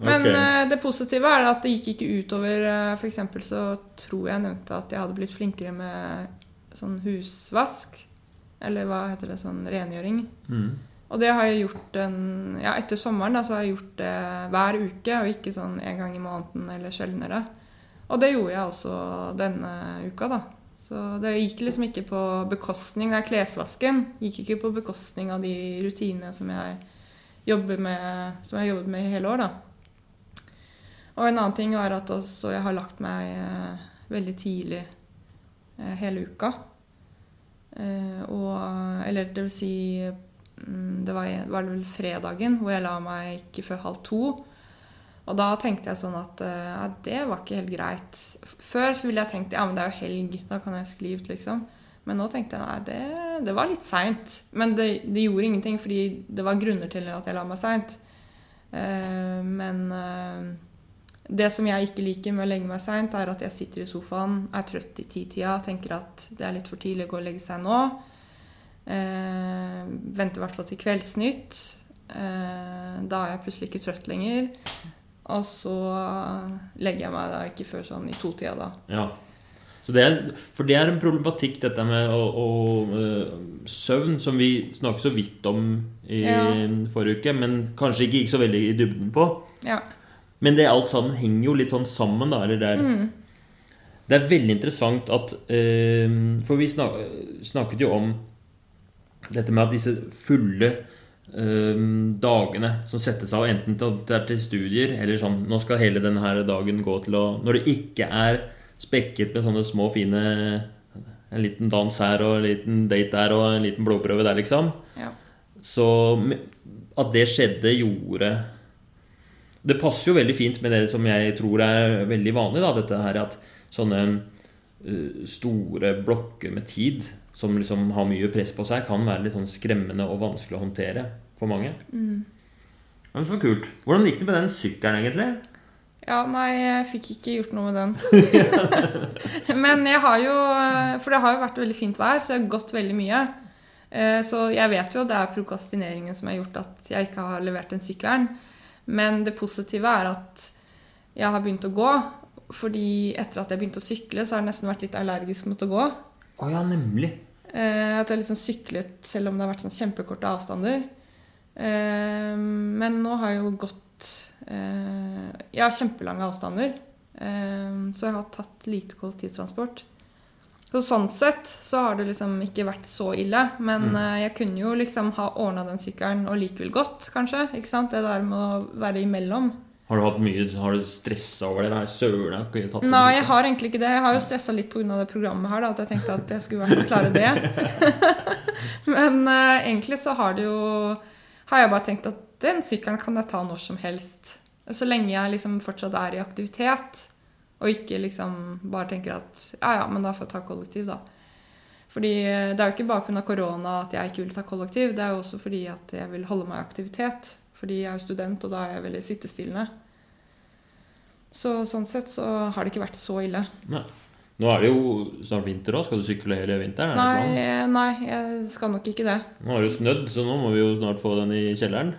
Speaker 2: Men
Speaker 1: Ok.
Speaker 2: eh, det positive er at det gikk ikke utover uh, For eksempel så tror jeg nevnte at jeg hadde blitt flinkere med sånn husvask. Eller hva heter det? Sånn rengjøring.
Speaker 1: Mm.
Speaker 2: Og det har jeg gjort en, ja, etter sommeren da, så har jeg gjort det hver uke, og ikke sånn en gang i måneden eller sjeldnere. Og det gjorde jeg også denne uka, da. Så det gikk liksom ikke på bekostning Det er klesvasken. Gikk ikke på bekostning av de rutinene som jeg jobber med, som jeg jobbet med i hele år, da. Og en annen ting var at også jeg har lagt meg eh, veldig tidlig eh, hele uka. Eh, og Eller det vil si mm, Det var, var det vel fredagen hvor jeg la meg ikke før halv to. Og da tenkte jeg sånn at eh, ja, det var ikke helt greit. Før så ville jeg tenkt ja, men det er jo helg, da kan jeg skrive, ut, liksom. Men nå tenkte jeg nei, det, det var litt seint. Men det, det gjorde ingenting, fordi det var grunner til at jeg la meg seint. Uh, men uh, det som jeg ikke liker med å legge meg seint, er at jeg sitter i sofaen, er trøtt i titida, tenker at det er litt for tidlig å gå og legge seg nå. Uh, venter i hvert fall til Kveldsnytt. Da er jeg plutselig ikke trøtt lenger. Og så legger jeg meg da ikke før sånn i totida, da.
Speaker 1: Ja. Så det er, for det er en problematikk, dette med å, å, øh, søvn, som vi snakket så vidt om i
Speaker 2: Ja.
Speaker 1: forrige uke, men kanskje ikke gikk så veldig i dybden på.
Speaker 2: Ja.
Speaker 1: Men det alt sammen henger jo litt sånn sammen, da. Eller det er,
Speaker 2: Mm.
Speaker 1: det er veldig interessant at øh, For vi snak, snakket jo om dette med at disse fulle dagene som settes av enten til, til studier eller sånn Nå skal hele denne dagen gå til å Når det ikke er spekket med sånne små, fine En liten dans her og en liten date der og en liten blodprøve der, liksom.
Speaker 2: Ja.
Speaker 1: Så at det skjedde, gjorde Det passer jo veldig fint med det som jeg tror er veldig vanlig, da, dette her at sånne eh, store blokker med tid som liksom har mye press på seg, kan være litt sånn skremmende og vanskelig å håndtere for mange.
Speaker 2: Mm.
Speaker 1: Men så kult. Hvordan gikk det med den sykkelen, egentlig?
Speaker 2: Ja, nei, jeg fikk ikke gjort noe med den. (laughs) Men jeg har jo For det har jo vært veldig fint vær, så jeg har gått veldig mye. Eh, Så jeg vet jo det er prokastineringen som har gjort at jeg ikke har levert den sykkelen. Men det positive er at jeg har begynt å gå. Fordi etter at jeg begynte å sykle, så har jeg nesten vært litt allergisk mot å gå.
Speaker 1: Å ja, nemlig.
Speaker 2: Eh, At jeg liksom syklet selv om det har vært sånn kjempekorte avstander. Eh, Men nå har jeg jo gått eh, har kjempelange avstander. Så jeg har tatt lite kollektivtransport. Så sånn sett så har det liksom ikke vært så ille. Men
Speaker 1: Mm.
Speaker 2: jeg kunne jo liksom ha ordna den sykkelen og likevel gått, kanskje. Ikke sant? Det der med å være imellom.
Speaker 1: Har du hatt mye Har du stressa over det? Søren, jeg
Speaker 2: Nei, jeg har egentlig ikke det. Jeg har jo stressa litt pga. det programmet her, da, at jeg tenkte at jeg skulle i hvert fall klare det. (laughs) Men uh, egentlig så har det jo Har jeg bare tenkt at den sykkelen kan jeg ta når som helst. Så lenge jeg liksom fortsatt er i aktivitet, og ikke liksom bare tenker at ja, ja, men da får jeg ta kollektiv, da. Fordi eh, det er jo ikke bare pga. korona at jeg ikke vil ta kollektiv, det er jo også fordi at jeg vil holde meg i aktivitet. Fordi jeg er jo student, og da er jeg veldig sittestillende. Så sånn sett så har det ikke vært så ille.
Speaker 1: Nei. Nå er det jo snart vinter òg. Skal du sykle hele vinteren? Er det planen?
Speaker 2: Nei, nei, jeg skal nok ikke det.
Speaker 1: Nå har det jo snødd, så nå må vi jo snart få den i kjelleren.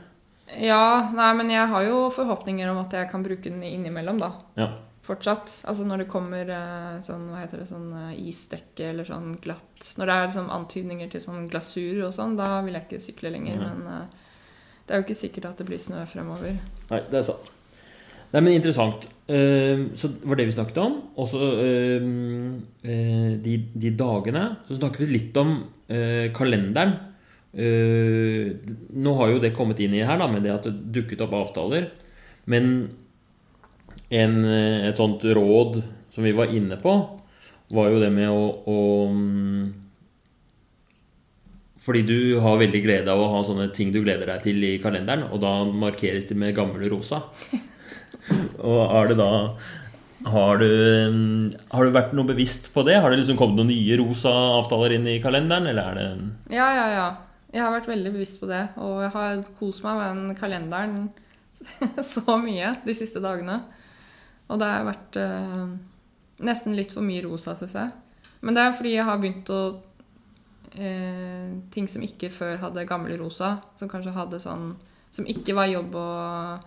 Speaker 2: Ja, nei, men jeg har jo forhåpninger om at jeg kan bruke den innimellom, da.
Speaker 1: Ja.
Speaker 2: Fortsatt. Altså når det kommer eh, sånn, hva heter det, sånn eh, isdekke eller sånn glatt Når det er sånn antydninger til sånn glasur og sånn, da vil jeg ikke sykle lenger.
Speaker 1: Nei.
Speaker 2: Men eh, det er jo ikke sikkert at det blir snø fremover.
Speaker 1: Nei, det er sant. Nei, men interessant. Eh, så det var det vi snakket om. Og så eh, eh, de, de dagene. Så snakket vi litt om eh, kalenderen. Eh, nå har jo det kommet inn i her, da, med det at det dukket opp avtaler. Men en, et sånt råd som vi var inne på, var jo det med å, å mm, fordi du har veldig glede av å ha sånne ting du gleder deg til i kalenderen, og da markeres de med gammel rosa. (laughs) og er det da har du, har du vært noe bevisst på det? Har det liksom kommet noen nye rosa avtaler inn i kalenderen, eller er det
Speaker 2: Ja, ja, ja. Jeg har vært veldig bevisst på det. Og jeg har kost meg med den kalenderen (laughs) så mye de siste dagene. Og det har vært eh, nesten litt for mye rosa, syns jeg. Men det er fordi jeg har begynt å eh, Ting som ikke før hadde gamle rosa, som kanskje hadde sånn Som ikke var jobb og,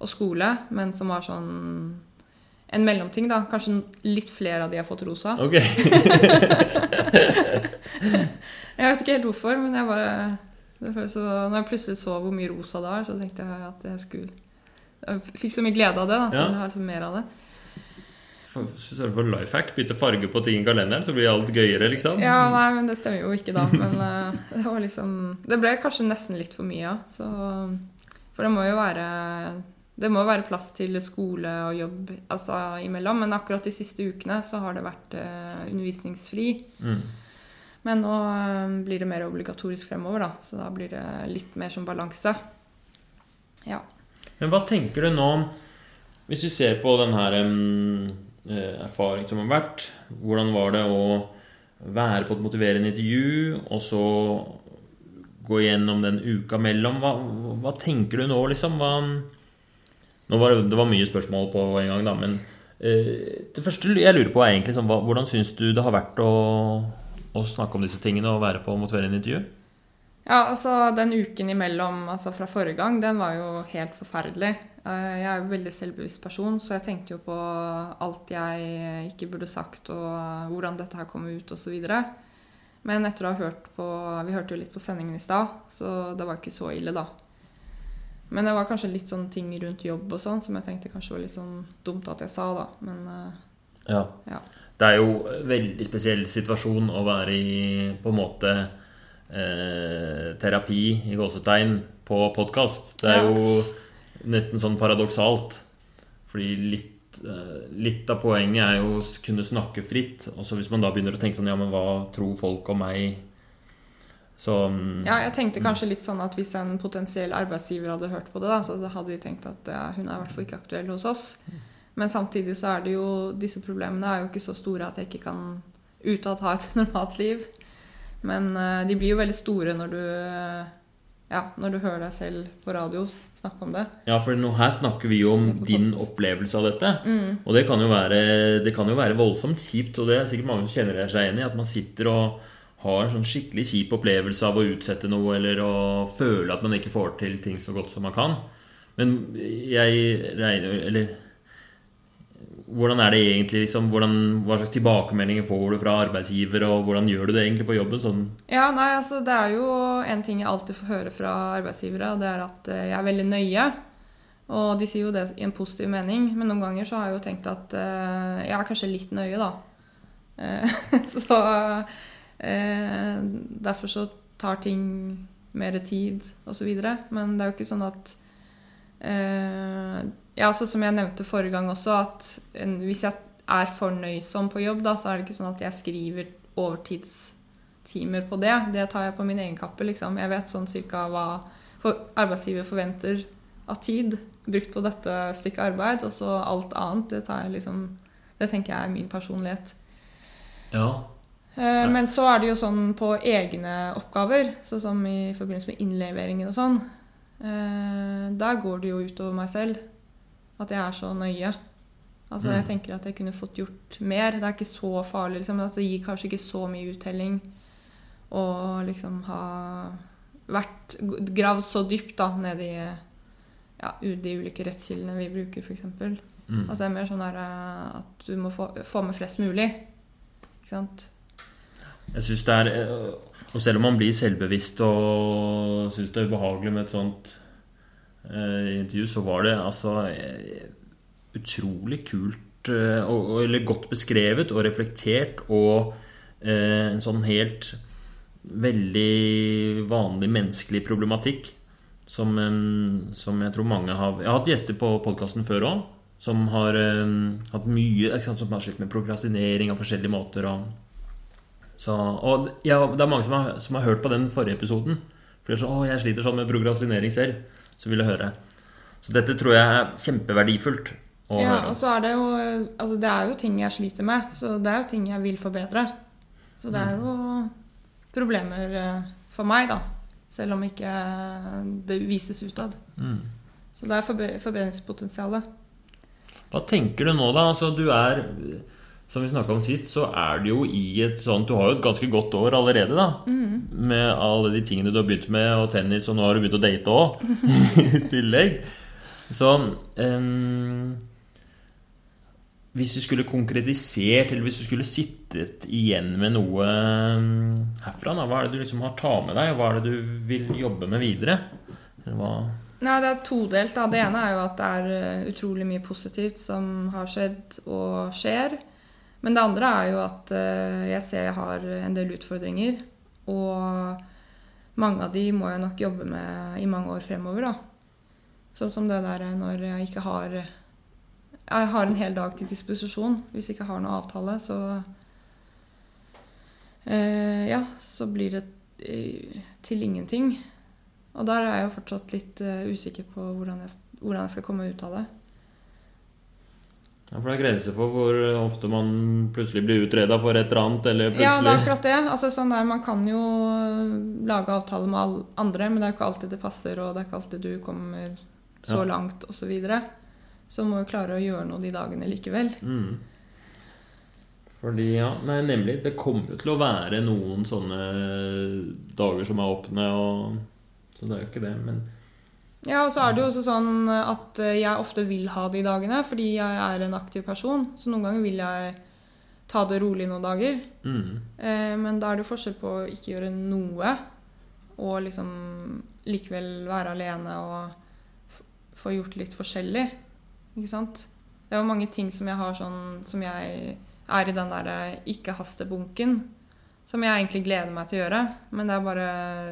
Speaker 2: og skole, men som var sånn en mellomting, da. Kanskje litt flere av de har fått rosa.
Speaker 1: Ok. (laughs)
Speaker 2: Jeg vet ikke helt hvorfor, men jeg bare så, Når jeg plutselig så hvor mye rosa det var, så tenkte jeg at jeg skulle Jeg fikk så mye glede av det, da, så
Speaker 1: Ja.
Speaker 2: jeg har liksom mer av det.
Speaker 1: For life hack, bytte farge på ting i kalenderen, så blir alt gøyere, liksom.
Speaker 2: Ja, nei, men det stemmer jo ikke, da. Men eh, det var liksom Det ble kanskje nesten litt for mye. Så For det må jo være det må være plass til skole og jobb altså, imellom, men akkurat de siste ukene så har det vært uh, undervisningsfri.
Speaker 1: Mm.
Speaker 2: Men nå uh, blir det mer obligatorisk fremover, da, så da blir det litt mer som balanse. Ja.
Speaker 1: Men hva tenker du nå Hvis vi ser på den her erfaring som har vært Hvordan var det å være på et motiverende intervju, og så gå igjennom den uka mellom. Hva, hva tenker du nå, liksom? Hva, nå var det, det var mye spørsmål på en gang, da, men eh, det første jeg lurer på, er egentlig sånn, hva, hvordan syns du det har vært å, å snakke om disse tingene og være på motiverende intervju?
Speaker 2: Ja, altså Den uken imellom altså fra forrige gang, den var jo helt forferdelig. Eh, jeg er jo en veldig selvbevisst person, så jeg tenkte jo på alt jeg ikke burde sagt, og hvordan dette her kom ut, osv. Men etter å ha hørt på Vi hørte jo litt på sendingen i stad, så det var ikke så ille, da. Men det var kanskje litt sånn ting rundt jobb og sånn som jeg tenkte kanskje var litt sånn dumt at jeg sa, da. Men uh,
Speaker 1: ja.
Speaker 2: ja.
Speaker 1: Det er jo en veldig spesiell situasjon å være i på en måte eh, terapi i gåsetegn på podkast. Det er
Speaker 2: Ja.
Speaker 1: jo nesten sånn paradoksalt. Fordi litt, eh, litt av poenget er jo å kunne snakke fritt. Og så hvis man da begynner å tenke sånn Ja, men hva tror folk om meg? Så mm,
Speaker 2: Ja, jeg tenkte kanskje litt sånn at hvis en potensiell arbeidsgiver hadde hørt på det, da, så hadde de tenkt at ja, hun er i hvert fall ikke aktuell hos oss. Men samtidig så er det jo Disse problemene er jo ikke så store at jeg ikke kan utad ha et (laughs) normalt liv. Men eh, de blir jo veldig store når du eh, Ja, når du hører deg selv på radio snakke om det.
Speaker 1: Ja, for nå her snakker vi jo om din opplevelse av dette.
Speaker 2: Mm.
Speaker 1: Og det kan, jo være, det kan jo være voldsomt kjipt, og det er sikkert mange som kjenner seg igjen i, at man sitter og har en sånn skikkelig kjip opplevelse av å utsette noe, eller å føle at man ikke får til ting så godt som man kan. Men jeg regner Eller hvordan er det egentlig, liksom? Hvordan, hva slags tilbakemeldinger får du fra arbeidsgiver, og hvordan gjør du det egentlig på jobben? Sånn
Speaker 2: Ja, nei, altså det er jo en ting jeg alltid får høre fra arbeidsgivere, og det er at eh, jeg er veldig nøye. Og de sier jo det i en positiv mening, men noen ganger så har jeg jo tenkt at uh, jeg er kanskje litt nøye, da. Uh, (laughs) så uh, derfor så tar ting mer tid, osv. Men det er jo ikke sånn at Ja, så som jeg nevnte forrige gang også, at en, hvis jeg er fornøysom på jobb, da, så er det ikke sånn at jeg skriver overtidstimer på det. Det tar jeg på min egen kappe, liksom. Jeg vet sånn cirka hva arbeidsgiver forventer av tid brukt på dette stykket arbeid, og så alt annet, det tar jeg liksom Det tenker jeg er min personlighet.
Speaker 1: Ja.
Speaker 2: Eh, Men så er det jo sånn på egne oppgaver, sånn som i forbindelse med innleveringen og sånn. Da Der går det jo utover meg selv. At jeg er så nøye. Altså
Speaker 1: Mm.
Speaker 2: Jeg tenker at jeg kunne fått gjort mer. Det er ikke så farlig, liksom. At det gir kanskje ikke så mye uttelling å liksom ha vært gravd så dypt da ned i ja, de ulike rettskildene vi bruker, f.eks.
Speaker 1: Mm.
Speaker 2: Altså det er mer sånn der, eh, at du må få, få med flest mulig. Ikke sant?
Speaker 1: Jeg synes det er eh, Og selv om man blir selvbevisst og syns det er ubehagelig med et sånt eh, intervju, så var det altså eh, utrolig kult eh, eller godt beskrevet og reflektert og en sånn helt veldig vanlig menneskelig problematikk som, som jeg tror mange har Jeg har hatt gjester på podkasten før òg. Som har hatt mye sant, Som har slitt med prokrastinering av forskjellige måter. Og, så, og ja, det er mange som har, som har hørt på den forrige episoden. For de er sånn 'Å, jeg sliter sånn med prokrastinering selv.' Så ville høre. Så dette tror jeg er kjempeverdifullt å
Speaker 2: ja,
Speaker 1: høre.
Speaker 2: og så er det jo Altså det er jo ting jeg sliter med, så det er jo ting jeg vil forbedre. Så det er jo problemer eh, for meg, da. Selv om ikke det vises utad.
Speaker 1: Mm.
Speaker 2: Så det er forbe forbedringspotensialet.
Speaker 1: Hva tenker du nå, da? Altså, du er Som vi snakka om sist, så er det jo i et sånt Du har jo et ganske godt år allerede, da.
Speaker 2: Mm.
Speaker 1: Med alle de tingene du har begynt med, og tennis, og nå har du begynt å date òg, (laughs) i tillegg. Så um, Hvis du skulle konkretisert, eller hvis du skulle sittet igjen med noe um, herfra, da, hva er det du liksom har ta med deg, og hva er det du vil jobbe med videre? Eller hva
Speaker 2: Nei, det er todelt. Det ene er jo at det er eh, utrolig mye positivt som har skjedd og skjer. Men det andre er jo at eh, jeg ser jeg har en del utfordringer. Og mange av de må jeg nok jobbe med i mange år fremover, da. Sånn som det der når jeg ikke har Jeg har en hel dag til disposisjon. Hvis jeg ikke har noe avtale, så eh, Ja, så blir det eh, til ingenting. Og der er jeg jo fortsatt litt eh, usikker på hvordan jeg, hvordan jeg skal komme ut av det.
Speaker 1: Ja, For det er grenser for hvor ofte man plutselig blir utreda for et eller annet, eller plutselig
Speaker 2: Ja, det er akkurat det. Altså, sånn der, man kan jo lage avtaler med alle andre, men det er jo ikke alltid det passer, og det er ikke alltid du kommer så
Speaker 1: Ja.
Speaker 2: langt, osv. Så, videre. så må jo klare å gjøre noe de dagene likevel.
Speaker 1: Mm. Fordi, ja, nei, nemlig. Det kommer jo til å være noen sånne dager som er åpne, og Så det er jo ikke det, men
Speaker 2: Ja, og så er det jo også sånn at eh, jeg ofte vil ha de dagene, fordi jeg er en aktiv person. Så noen ganger vil jeg ta det rolig noen dager.
Speaker 1: mm.
Speaker 2: Eh, men da er det jo forskjell på å ikke gjøre noe, og liksom likevel være alene og få gjort litt forskjellig. Ikke sant? Det er jo mange ting som jeg har sånn Som jeg er i den derre ikke-haste-bunken. Som jeg egentlig gleder meg til å gjøre. Men det er bare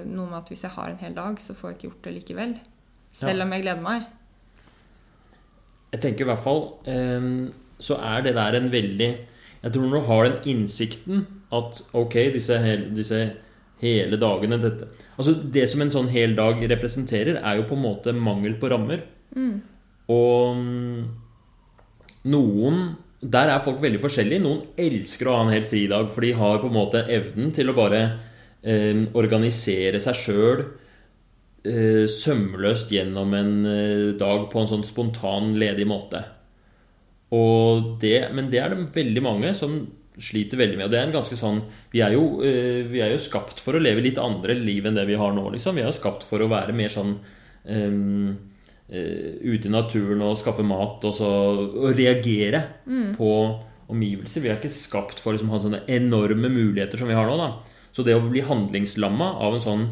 Speaker 2: noe med at hvis jeg har en hel dag, så får jeg ikke gjort det likevel. Selv om jeg gleder meg.
Speaker 1: Jeg tenker i hvert fall eh, Så er det der en veldig Jeg tror når du har den innsikten at ok, disse, disse hele dagene dette, Altså Det som en sånn hel dag representerer, er jo på en måte mangel på rammer. Og mm, noen Der er folk veldig forskjellige. Noen elsker å ha en hel fridag, for de har på en måte evnen til å bare eh, organisere seg sjøl sømløst gjennom en eh, dag på en sånn spontan, ledig måte. Det, men det er det veldig mange som sliter veldig med. Og det er en ganske sånn Vi er jo, eh, vi er jo skapt for å leve litt andre liv enn det vi har nå, liksom. Vi er jo skapt for å være mer sånn eh, ute i naturen og skaffe mat og så og reagere på omgivelser. Vi er ikke skapt for liksom, å ha sånne enorme muligheter som vi har nå. Da. Så det å bli handlingslamma av en sånn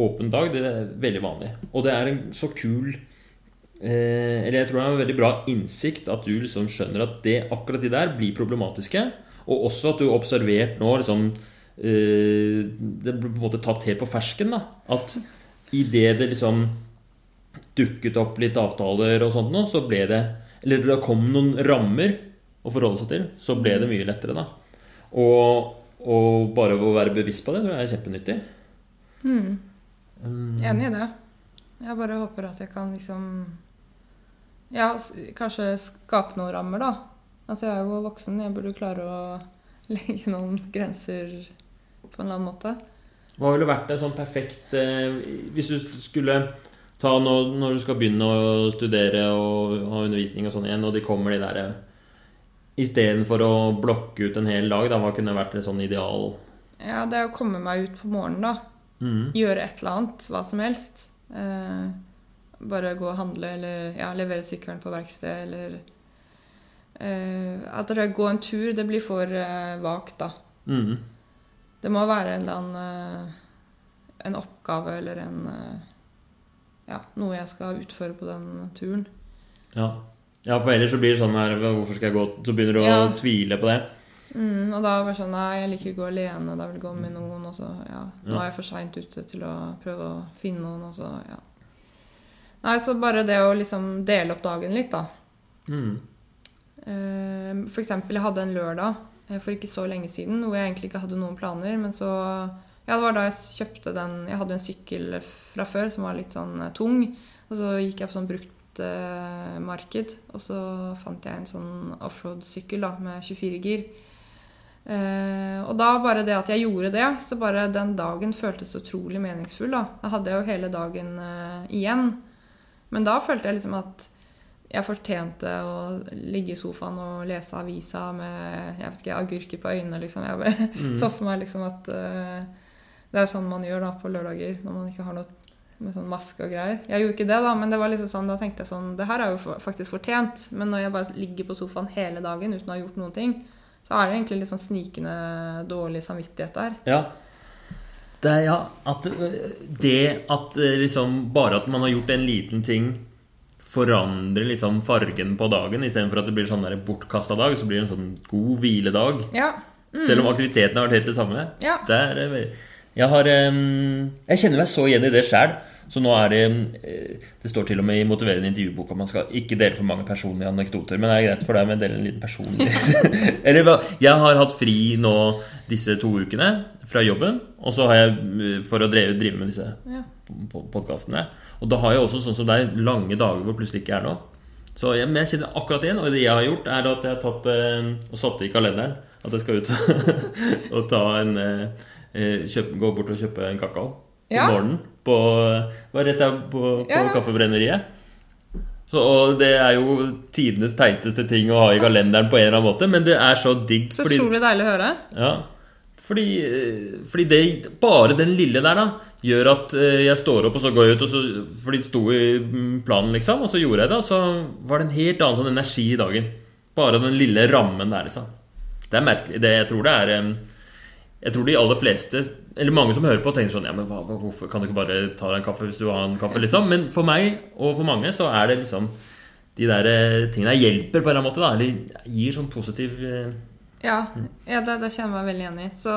Speaker 1: åpen dag, det er veldig vanlig. Og det er en så kul eh, Eller jeg tror det er en veldig bra innsikt at du liksom skjønner at det, akkurat de der blir problematiske. Og også at du har observert nå liksom eh, Det blir på en måte tatt helt på fersken. da At idet det liksom dukket opp litt avtaler og sånt nå, så ble det Eller det kom noen rammer å forholde seg til, så ble det mye lettere, da. Og, og bare å være bevisst på det tror jeg er kjempenyttig.
Speaker 2: Mm.
Speaker 1: Um,
Speaker 2: Enig i det. Jeg bare håper at jeg kan liksom Ja, kanskje skape noen rammer, da. Altså, jeg er jo voksen, jeg burde klare å (laughs) legge noen grenser på en eller annen måte.
Speaker 1: Hva ville vært det sånn perfekt eh, Hvis du skulle ta nå, når du skal begynne å studere og ha undervisning og sånn igjen, og de kommer de der Istedenfor å blokke ut en hel dag, da, hva kunne vært et sånn ideal?
Speaker 2: Ja, det er å komme meg ut på morgenen, da.
Speaker 1: Mhm.
Speaker 2: Gjøre et eller annet, hva som helst. Eh, bare gå og handle, eller ja, levere sykkelen på verksted, eller eh, At det gå en tur, det blir for eh, vagt, da.
Speaker 1: Mm.
Speaker 2: Det må være en eller annen eh, En oppgave eller en eh, Ja, noe jeg skal utføre på den turen.
Speaker 1: Ja. ja, for ellers så blir det sånn her Hvorfor skal jeg gå Så begynner du å tvile på det.
Speaker 2: Mm, og da var det sånn Nei, jeg liker ikke å gå alene, da vil jeg gå med noen. Og så, ja. Nå er jeg for seint ute til å prøve å finne noen, og så, ja. Nei, så bare det å liksom dele opp dagen litt, da.
Speaker 1: Mm.
Speaker 2: Eh, For eksempel, jeg hadde en lørdag eh, for ikke så lenge siden hvor jeg egentlig ikke hadde noen planer, men så Ja, det var da jeg kjøpte den Jeg hadde en sykkel fra før som var litt sånn eh, tung, og så gikk jeg på sånn bruktmarked, og så fant jeg en sånn offroad-sykkel da med 24 gir. Eh, og da bare det at jeg gjorde det, så bare den dagen føltes utrolig meningsfull. Da Da hadde jeg jo hele dagen uh, igjen. Men da følte jeg liksom at jeg fortjente å ligge i sofaen og lese avisa med jeg vet ikke, agurker på øynene. liksom. Jeg bare (laughs)
Speaker 1: Mm.
Speaker 2: så for meg liksom at uh, det er sånn man gjør da på lørdager når man ikke har noe med sånn maske og greier. Jeg gjorde ikke det, da, men det var liksom sånn, da tenkte jeg sånn Det her er jo faktisk fortjent. Men når jeg bare ligger på sofaen hele dagen uten å ha gjort noen ting, så er det egentlig litt sånn snikende dårlig samvittighet der.
Speaker 1: Ja. Det ja at øh, Det at øh, liksom Bare at man har gjort en liten ting forandrer liksom fargen på dagen istedenfor at det blir sånn der bortkasta dag, så blir det en sånn god hviledag.
Speaker 2: Ja.
Speaker 1: Selv om aktiviteten har vært helt det samme.
Speaker 2: Ja.
Speaker 1: Det er øh, Jeg har Jeg kjenner meg så igjen i det sjæl. Så nå er det øh, Det står til og med i motiverende intervjubok at man skal ikke dele for mange personlige anekdoter. Men det er greit for deg med å dele en liten personlig (laughs) Eller hva Jeg har hatt fri nå disse to ukene fra jobben. Og så har jeg øh, for å drive, drive med disse
Speaker 2: Ja.
Speaker 1: podkastene. Og da har jeg også sånn som deg lange dager hvor plutselig ikke er noe. Så jeg, men jeg kjenner akkurat igjen, og det jeg har gjort, er at jeg har tatt eh, og satt i kalenderen at jeg skal ut (laughs) og ta en eh, eh, kjøp, Gå bort og kjøpe en kakao
Speaker 2: Ja.
Speaker 1: morgenen. På, var rett der på, på
Speaker 2: Ja, ja.
Speaker 1: Kaffebrenneriet. Så, og det er jo tidenes teiteste ting å ha i kalenderen på en eller annen måte, men det er så digg.
Speaker 2: Så utrolig deilig å høre.
Speaker 1: ja, fordi, eh, fordi det, bare den lille der da gjør at eh, jeg står opp og så går jeg ut, så, fordi det sto i planen, liksom, og så gjorde jeg det, og så var det en helt annen sånn energi i dagen. Bare den lille rammen der, liksom. Det er merkelig. Det, jeg tror det er eh, Jeg tror de aller fleste, eller mange som hører på, tenker sånn Ja, men hva, hvorfor kan du ikke bare ta deg en kaffe hvis du vil ha en kaffe, liksom? Men for meg, og for mange, så er det liksom de der eh, tingene hjelper på en eller annen måte, da. Eller gir sånn positiv eh,
Speaker 2: Ja, ja det, det kjenner jeg meg veldig igjen i. Så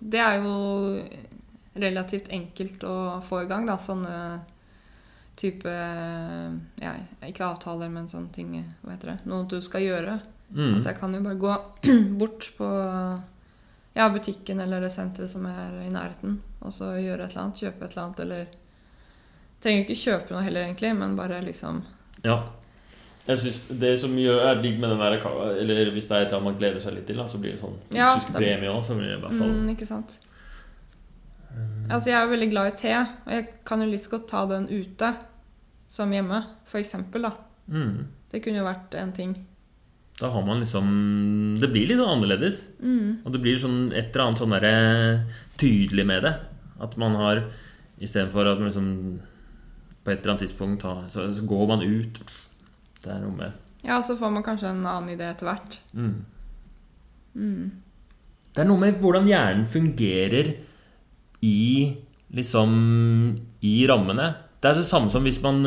Speaker 2: det er jo relativt enkelt å få i gang, da. Sånne type Ja, ikke avtaler, men sånne ting Hva heter det? Noe du skal gjøre.
Speaker 1: mm.
Speaker 2: Altså jeg kan jo bare gå (clears throat) bort på ja, butikken eller det senteret som er i nærheten, og så gjøre et eller annet. Kjøpe et eller annet, eller Trenger ikke kjøpe noe heller, egentlig, men bare liksom
Speaker 1: Ja. Jeg synes Det som gjør, er digg med den der Eller hvis det er et eller annet man gleder seg litt til, da, så blir det sånn
Speaker 2: Ja,
Speaker 1: fysisk
Speaker 2: det-
Speaker 1: premie òg. Så blir det i hvert fall
Speaker 2: mm, Ikke sant. Altså, jeg er veldig glad i te, og jeg kan jo litt så godt ta den ute som hjemme, for eksempel, da.
Speaker 1: mm.
Speaker 2: Det kunne jo vært en ting.
Speaker 1: Da har man liksom Det blir litt sånn annerledes.
Speaker 2: Mm.
Speaker 1: Og det blir sånn et eller annet sånn derre tydelig med det. At man har Istedenfor at man liksom på et eller annet tidspunkt har, så, så går man ut. Det er noe med
Speaker 2: Ja, så får man kanskje en annen idé etter hvert.
Speaker 1: mm.
Speaker 2: Mm.
Speaker 1: Det er noe med hvordan hjernen fungerer i liksom i rammene. Det er det samme som hvis man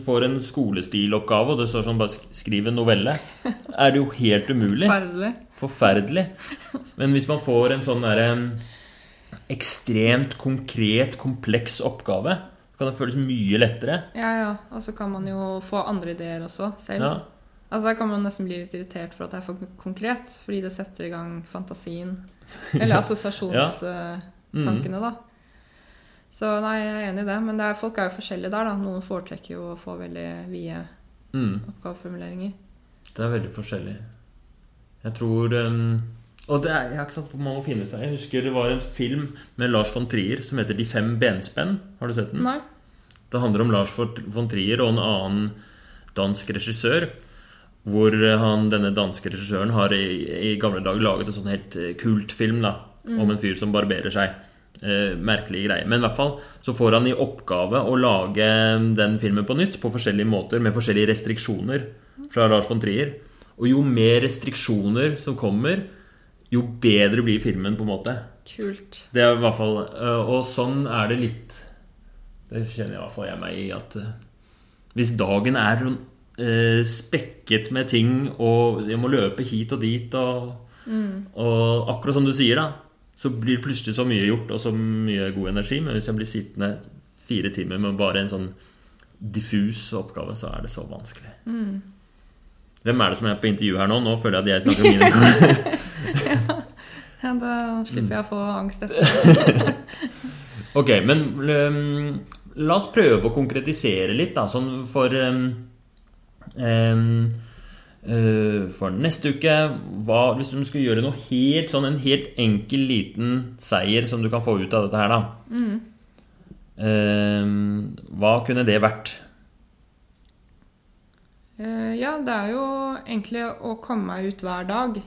Speaker 1: får en skolestiloppgave, og det står sånn bare sk- 'skriv en novelle'. (laughs) Er det jo helt umulig.
Speaker 2: Forferdelig.
Speaker 1: Forferdelig. Men hvis man får en sånn derre ekstremt konkret, kompleks oppgave, så kan det føles mye lettere.
Speaker 2: Ja, ja. Og så kan man jo få andre ideer også, selv.
Speaker 1: Ja.
Speaker 2: Altså, Da kan man nesten bli litt irritert for at det er for konkret, fordi det setter i gang fantasien. Eller (laughs) assosiasjonstankene,
Speaker 1: Mm.
Speaker 2: da. Så nei, jeg er enig i det. Men det er, folk er jo forskjellige der, da. Noen foretrekker jo å få veldig vide
Speaker 1: Mm.
Speaker 2: oppgaveformuleringer.
Speaker 1: Det er veldig forskjellig. Jeg tror um Og det er, jeg har ikke sagt hvor man må finne seg. Jeg husker det var en film med Lars von Trier som heter 'De fem benspenn'. Har du sett den?
Speaker 2: Nei.
Speaker 1: Det handler om Lars von Trier og en annen dansk regissør. Hvor han, denne danske regissøren har i, i gamle dager laget en sånn helt kult kultfilm da, om en fyr som barberer seg. Eh, merkelige greier. Men i hvert fall så får han i oppgave å lage den filmen på nytt på forskjellige måter med forskjellige restriksjoner fra Lars von Trier. Og jo mer restriksjoner som kommer, jo bedre blir filmen, på en måte.
Speaker 2: Kult.
Speaker 1: Det er i hvert fall øh, Og sånn er det litt Det kjenner i hvert fall jeg meg i at øh, Hvis dagen er sånn spekket med ting, og jeg må løpe hit og dit og, og akkurat som du sier, da, så blir det plutselig så mye gjort og så mye god energi. Men hvis jeg blir sittende fire timer med bare en sånn diffus oppgave, så er det så vanskelig. Hvem er det som er på intervju her nå? Nå føler jeg at jeg snakker mine (laughs)
Speaker 2: Ja, da slipper jeg å få angst etter. (laughs)
Speaker 1: Ok, men um, la oss prøve å konkretisere litt, da, sånn for um, øh, For neste uke hva, Hvis du skulle gjøre noe helt sånn en helt enkel, liten seier som du kan få ut av dette her, da øhm, Hva kunne det vært?
Speaker 2: Uh, ja, det er jo egentlig å komme meg ut hver dag.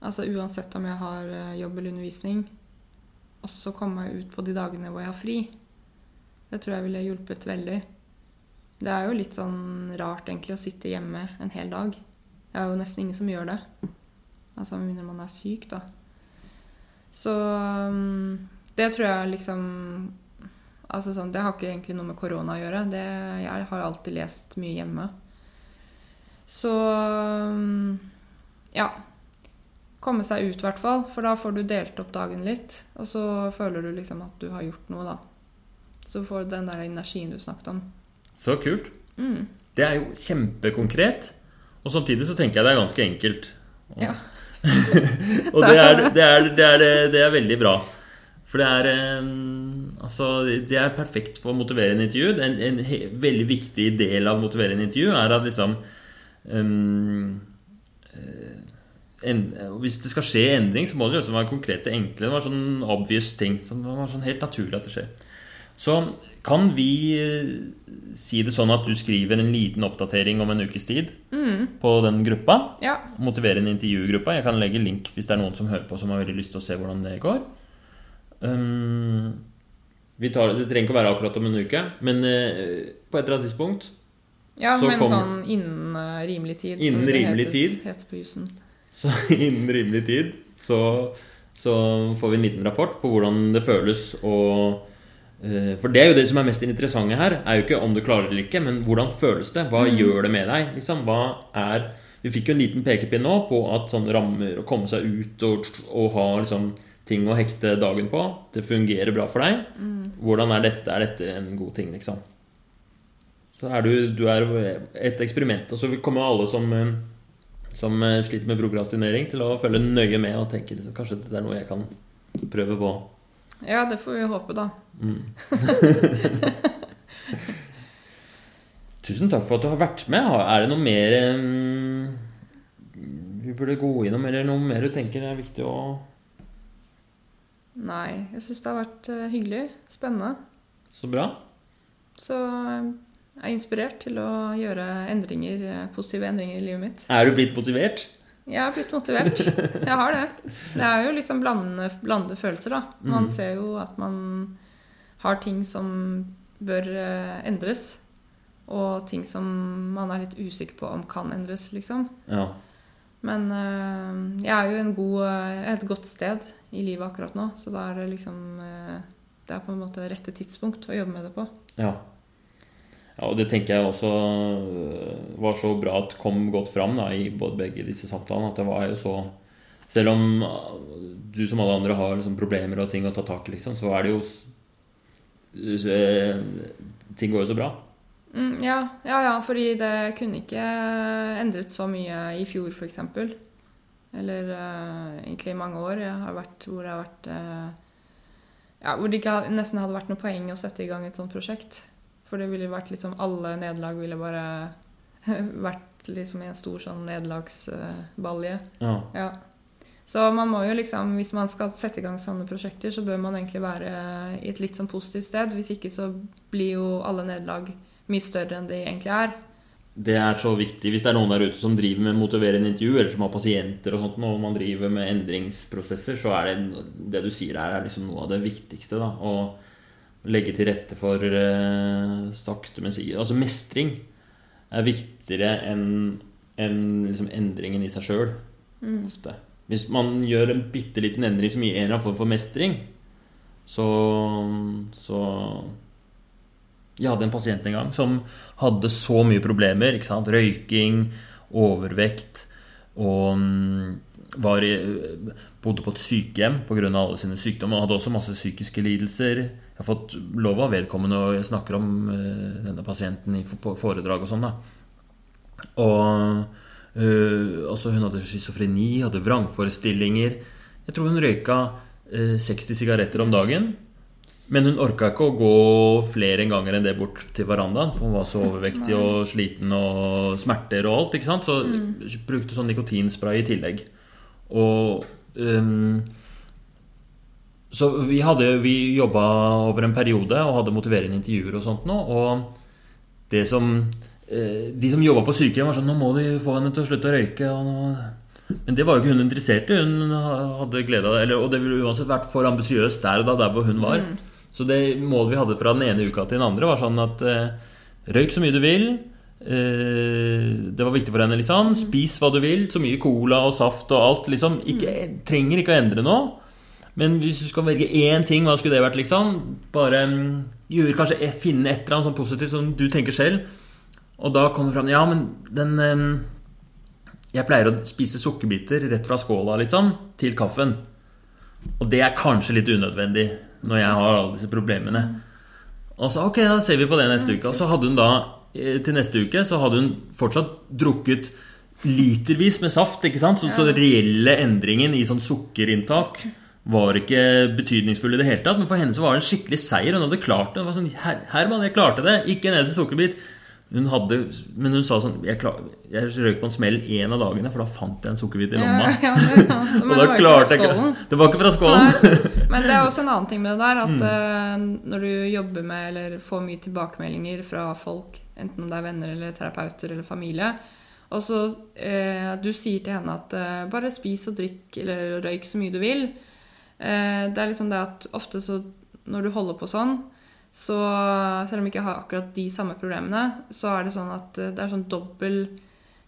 Speaker 2: Altså uansett om jeg har eh, jobb eller undervisning. Også komme meg ut på de dagene hvor jeg har fri. Det tror jeg ville hjulpet veldig. Det er jo litt sånn rart egentlig å sitte hjemme en hel dag. Det er jo nesten ingen som gjør det. Altså mindre man er syk, da. Så mm, det tror jeg liksom Altså sånn, Det har ikke egentlig noe med korona å gjøre. Det, jeg har alltid lest mye hjemme. Så mm, ja. Komme seg ut, i hvert fall. For da får du delt opp dagen litt. Og så føler du liksom at du har gjort noe, da. Så får du den der energien du snakket om.
Speaker 1: Så kult.
Speaker 2: Mm.
Speaker 1: Det er jo kjempekonkret. Og samtidig så tenker jeg det er ganske enkelt.
Speaker 2: Ja. (laughs)
Speaker 1: Og det er, det, er, det, er, det er veldig bra. For det er Altså, det er perfekt for å motivere en intervju. En, en he, veldig viktig del av å motivere en intervju er at liksom um, en, Hvis det skal skje endring, så må det liksom være konkrete, enkle. Det var sånn obvious ting. Som var sånn helt naturlig at det skjer. Så kan vi eh, si det sånn at du skriver en liten oppdatering om en ukes tid
Speaker 2: Mm.
Speaker 1: på den gruppa?
Speaker 2: Ja.
Speaker 1: Motivere en intervjugruppa. Jeg kan legge link hvis det er noen som hører på som har veldig lyst til å se hvordan det går. Um, vi tar, det trenger ikke å være akkurat om en uke, men uh, på et eller annet tidspunkt
Speaker 2: ja
Speaker 1: Så
Speaker 2: men
Speaker 1: kom-
Speaker 2: sånn innen uh, rimelig tid. som
Speaker 1: Innen
Speaker 2: det
Speaker 1: rimelig
Speaker 2: hetes-
Speaker 1: tid?
Speaker 2: Heter på jussen.
Speaker 1: Så (laughs) innen rimelig tid så, så får vi en liten rapport på hvordan det føles å For det er jo det som er mest interessante her. Er jo ikke om du klarer det eller ikke, men hvordan føles det? Hva gjør det med deg? Liksom, hva er Vi fikk jo en liten pekepinn nå på at sånne rammer å komme seg ut og, og ha liksom, ting å hekte dagen på, det fungerer bra for deg. Hvordan er dette? Er dette en god ting, liksom? Så er du, du er et eksperiment. Og så kommer alle som eh, som eh, sliter med prokrastinering, til å følge nøye med og tenke liksom, kanskje dette er noe jeg kan prøve på.
Speaker 2: Ja, det får vi håpe, da. (laughs)
Speaker 1: Tusen takk for at du har vært med. Er det noe mer um, vi burde gå innom, eller noe mer du tenker er viktig å
Speaker 2: Nei, jeg syns det har vært eh, hyggelig. Spennende.
Speaker 1: Så bra.
Speaker 2: Så jeg er inspirert til å gjøre endringer, eh, positive endringer i livet mitt.
Speaker 1: Er du blitt motivert?
Speaker 2: Jeg har blitt motivert. Jeg har det. Det er jo liksom blandende, blandede følelser, da. Man
Speaker 1: mm.
Speaker 2: ser jo at man har ting som bør eh, endres. Og ting som man er litt usikker på om kan endres, liksom.
Speaker 1: Ja.
Speaker 2: Men eh, jeg er jo en god, eh, et godt sted i livet akkurat nå, så da er det liksom eh, Det er på en måte rette tidspunkt å jobbe med det på.
Speaker 1: Ja. Ja. Og det tenker jeg også øh, var så bra at kom godt fram da, i begge disse samtalene. At det var jo så Selv om øh, du som alle andre har liksom problemer og ting å ta tak i, liksom, så er det jo øh, Ting går jo så bra.
Speaker 2: Mm, ja, ja, ja, fordi det kunne ikke endret så mye i fjor, f.eks. Eller uh, egentlig i mange år jeg har vært, hvor det har vært uh, Ja, hvor det ikke nesten hadde vært noe poeng å sette i gang et sånt prosjekt. For det ville vært liksom Alle nederlag ville bare (laughs) vært liksom i en stor sånn nederlagsbalje.
Speaker 1: Ja.
Speaker 2: Ja. Så man må jo liksom, hvis man skal sette i gang sånne prosjekter, så bør man egentlig være i et litt sånn positivt sted. Hvis ikke så blir jo alle nederlag mye større enn de egentlig er.
Speaker 1: Det er så viktig. Hvis det er noen der ute som driver med motiverende intervju, eller som har pasienter og sånt, og man driver med endringsprosesser, så er det det du sier her, er liksom noe av det viktigste. da, Å legge til rette for uh, sakte, men sikkert Altså mestring er viktigere enn en, liksom endringen i seg sjøl. Ofte. Hvis man gjør en bitte liten endring som gir en eller annen form for mestring, så, så jeg hadde en pasient en gang som hadde så mye problemer. Røyking, overvekt og mm, var bodde på et sykehjem pga. alle sine sykdommer. Og hadde også masse psykiske lidelser. Jeg har fått lov av vedkommende og jeg snakker om eh, denne pasienten i foredrag og sånn. da. Og eh, også hun hadde schizofreni, hadde vrangforestillinger. Jeg tror hun røyka eh, 60 sigaretter om dagen. Men hun orka ikke å gå flere ganger enn det bort til verandaen, for hun var så overvektig og sliten og smerter og alt. ikke sant? Så brukte sånn nikotinspray i tillegg. Og um, Så vi, hadde, vi jobba over en periode og hadde motiverende intervjuer og sånt nå. Og det som eh, De som jobba på sykehjem, var sånn Nå må de få henne til å slutte å røyke. Men det var jo ikke hun interessert i. Hun hadde glede av det. Eller, og det ville uansett vært for ambisiøst der og da, der hvor hun var. Så det målet vi hadde fra den ene uka til den andre, var sånn at eh, røyk så mye du vil. Eh, det var viktig for henne, liksom. Spis hva du vil. Så mye cola og saft og alt. liksom ikke, Trenger ikke å endre noe. Men hvis du skal velge én ting, hva skulle det vært? liksom? Bare mm, gjøre kanskje finne et eller annet sånn positivt som du tenker selv. Og da kommer det fram Ja, men den Jeg pleier å spise sukkerbiter rett fra skåla, liksom, til kaffen. Og det er kanskje litt unødvendig når jeg har alle disse problemene. Og så ok, da ser vi på det neste uke. Og så hadde hun da til neste uke så hadde hun fortsatt drukket litervis med saft. ikke sant? Så, så den reelle endringen i sånn sukkerinntak var ikke betydningsfull i det hele tatt. Men for henne så var det en skikkelig seier. Hun hadde klart det. Hun var sånn, Her, Herman, jeg klarte det! Ikke en eneste sukkerbit. Hun hadde, men hun sa sånn Jeg, klar, jeg røyk på en smell en av dagene, for da fant jeg en sukkerbit i lomma.
Speaker 2: Ja, (laughs) ja, ja. Men (laughs)
Speaker 1: og da klarte jeg ikke. Det var ikke fra skålen.
Speaker 2: Men det er også en annen ting med det der, at
Speaker 1: Mm.
Speaker 2: eh, når du jobber med eller får mye tilbakemeldinger fra folk, enten om det er venner eller terapeuter eller familie, og så eh, du sier til henne at eh, bare spis og drikk eller røyk så mye du vil. Eh, det er liksom det at ofte så når du holder på sånn, så selv om jeg ikke har akkurat de samme problemene, så er det sånn at eh, det er sånn dobbel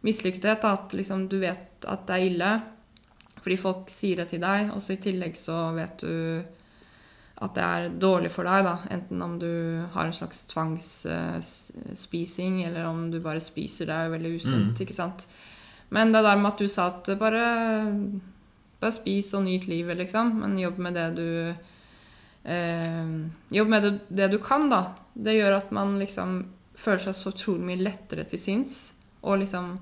Speaker 2: mislykkethet. At liksom du vet at det er ille fordi folk sier det til deg, og så i tillegg så vet du at det er dårlig for deg, da. Enten om du har en slags tvangsspising, eller om du bare spiser deg veldig usunt, ikke sant. Men det der med at du sa at bare, bare spis og nyt livet, liksom, men jobb med det du eh, Jobb med det, det du kan, da. Det gjør at man liksom føler seg så utrolig mye lettere til sinns, og liksom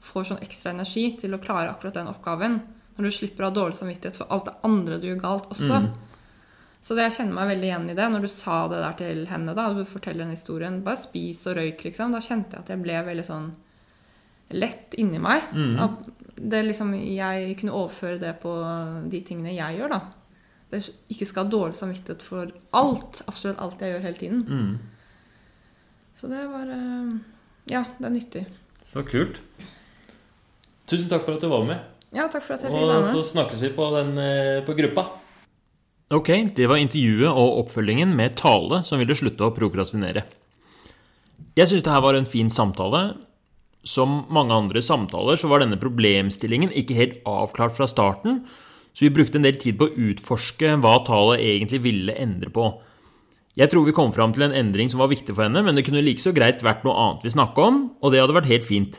Speaker 2: får sånn ekstra energi til å klare akkurat den oppgaven. Når du slipper å ha dårlig samvittighet for alt det andre du gjør galt også. Så det, jeg kjenner meg veldig igjen i det. Når du sa det der til henne, da, du forteller den historien, bare spis og røyk, liksom. Da kjente jeg at jeg ble veldig sånn lett inni meg. At det liksom, jeg kunne overføre det på de tingene jeg gjør, da. Det ikke skal ha dårlig samvittighet for alt. Absolutt alt jeg gjør hele tiden.
Speaker 1: Mm.
Speaker 2: Så det var eh, Ja, det er nyttig.
Speaker 1: Så kult. Tusen takk for at du var med.
Speaker 2: Ja, takk for at jeg fikk være med.
Speaker 1: Og så snakkes vi på, den, eh, på gruppa. Ok, det var intervjuet og oppfølgingen med Tale som ville slutte å prokrastinere. Jeg syns det her var en fin samtale. Som mange andre samtaler så var denne problemstillingen ikke helt avklart fra starten, så vi brukte en del tid på å utforske hva Tale egentlig ville endre på. Jeg tror vi kom fram til en endring som var viktig for henne, men det kunne like så greit vært noe annet vi snakka om, og det hadde vært helt fint.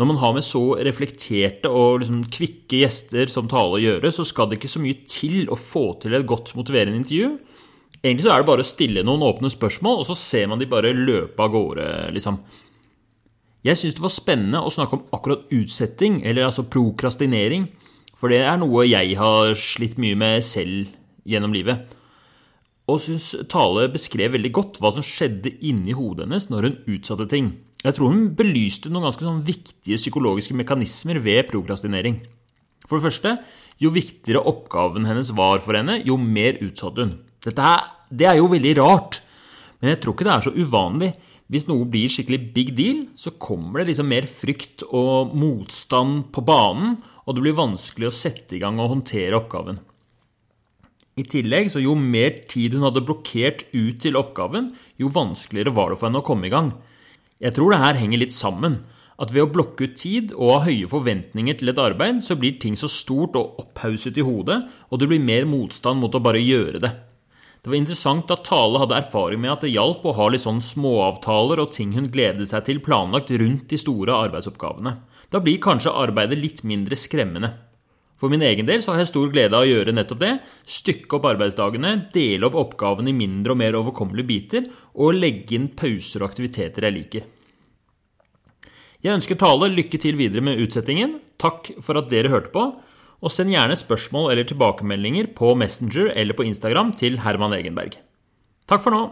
Speaker 1: Når man har med så reflekterte og liksom kvikke gjester som Tale å gjøre, så skal det ikke så mye til å få til et godt motiverende intervju. Egentlig så er det bare å stille noen åpne spørsmål, og så ser man de bare løpe av gårde, liksom. Jeg syns det var spennende å snakke om akkurat utsetting, eller altså prokrastinering, for det er noe jeg har slitt mye med selv gjennom livet. Og syns Tale beskrev veldig godt hva som skjedde inni hodet hennes når hun utsatte ting. Jeg tror hun belyste noen ganske sånn viktige psykologiske mekanismer ved prokrastinering. For det første, jo viktigere oppgaven hennes var for henne, jo mer utsatte hun. Dette er, det er jo veldig rart, men jeg tror ikke det er så uvanlig. Hvis noe blir skikkelig big deal, så kommer det liksom mer frykt og motstand på banen, og det blir vanskelig å sette i gang og håndtere oppgaven. I tillegg, så jo mer tid hun hadde blokkert ut til oppgaven, jo vanskeligere var det for henne å komme i gang. Jeg tror det her henger litt sammen. At ved å blokke ut tid og ha høye forventninger til et arbeid, så blir ting så stort og opphauset i hodet, og det blir mer motstand mot å bare gjøre det. Det var interessant at Tale hadde erfaring med at det hjalp å ha litt sånn småavtaler og ting hun gledet seg til planlagt rundt de store arbeidsoppgavene. Da blir kanskje arbeidet litt mindre skremmende. For min egen del så har jeg stor glede av å gjøre nettopp det. Stykke opp arbeidsdagene, dele opp oppgavene i mindre og mer overkommelige biter, og legge inn pauser og aktiviteter jeg liker. Jeg ønsker Tale lykke til videre med utsettingen. Takk for at dere hørte på. Og send gjerne spørsmål eller tilbakemeldinger på Messenger eller på Instagram til Herman Egenberg. Takk for nå!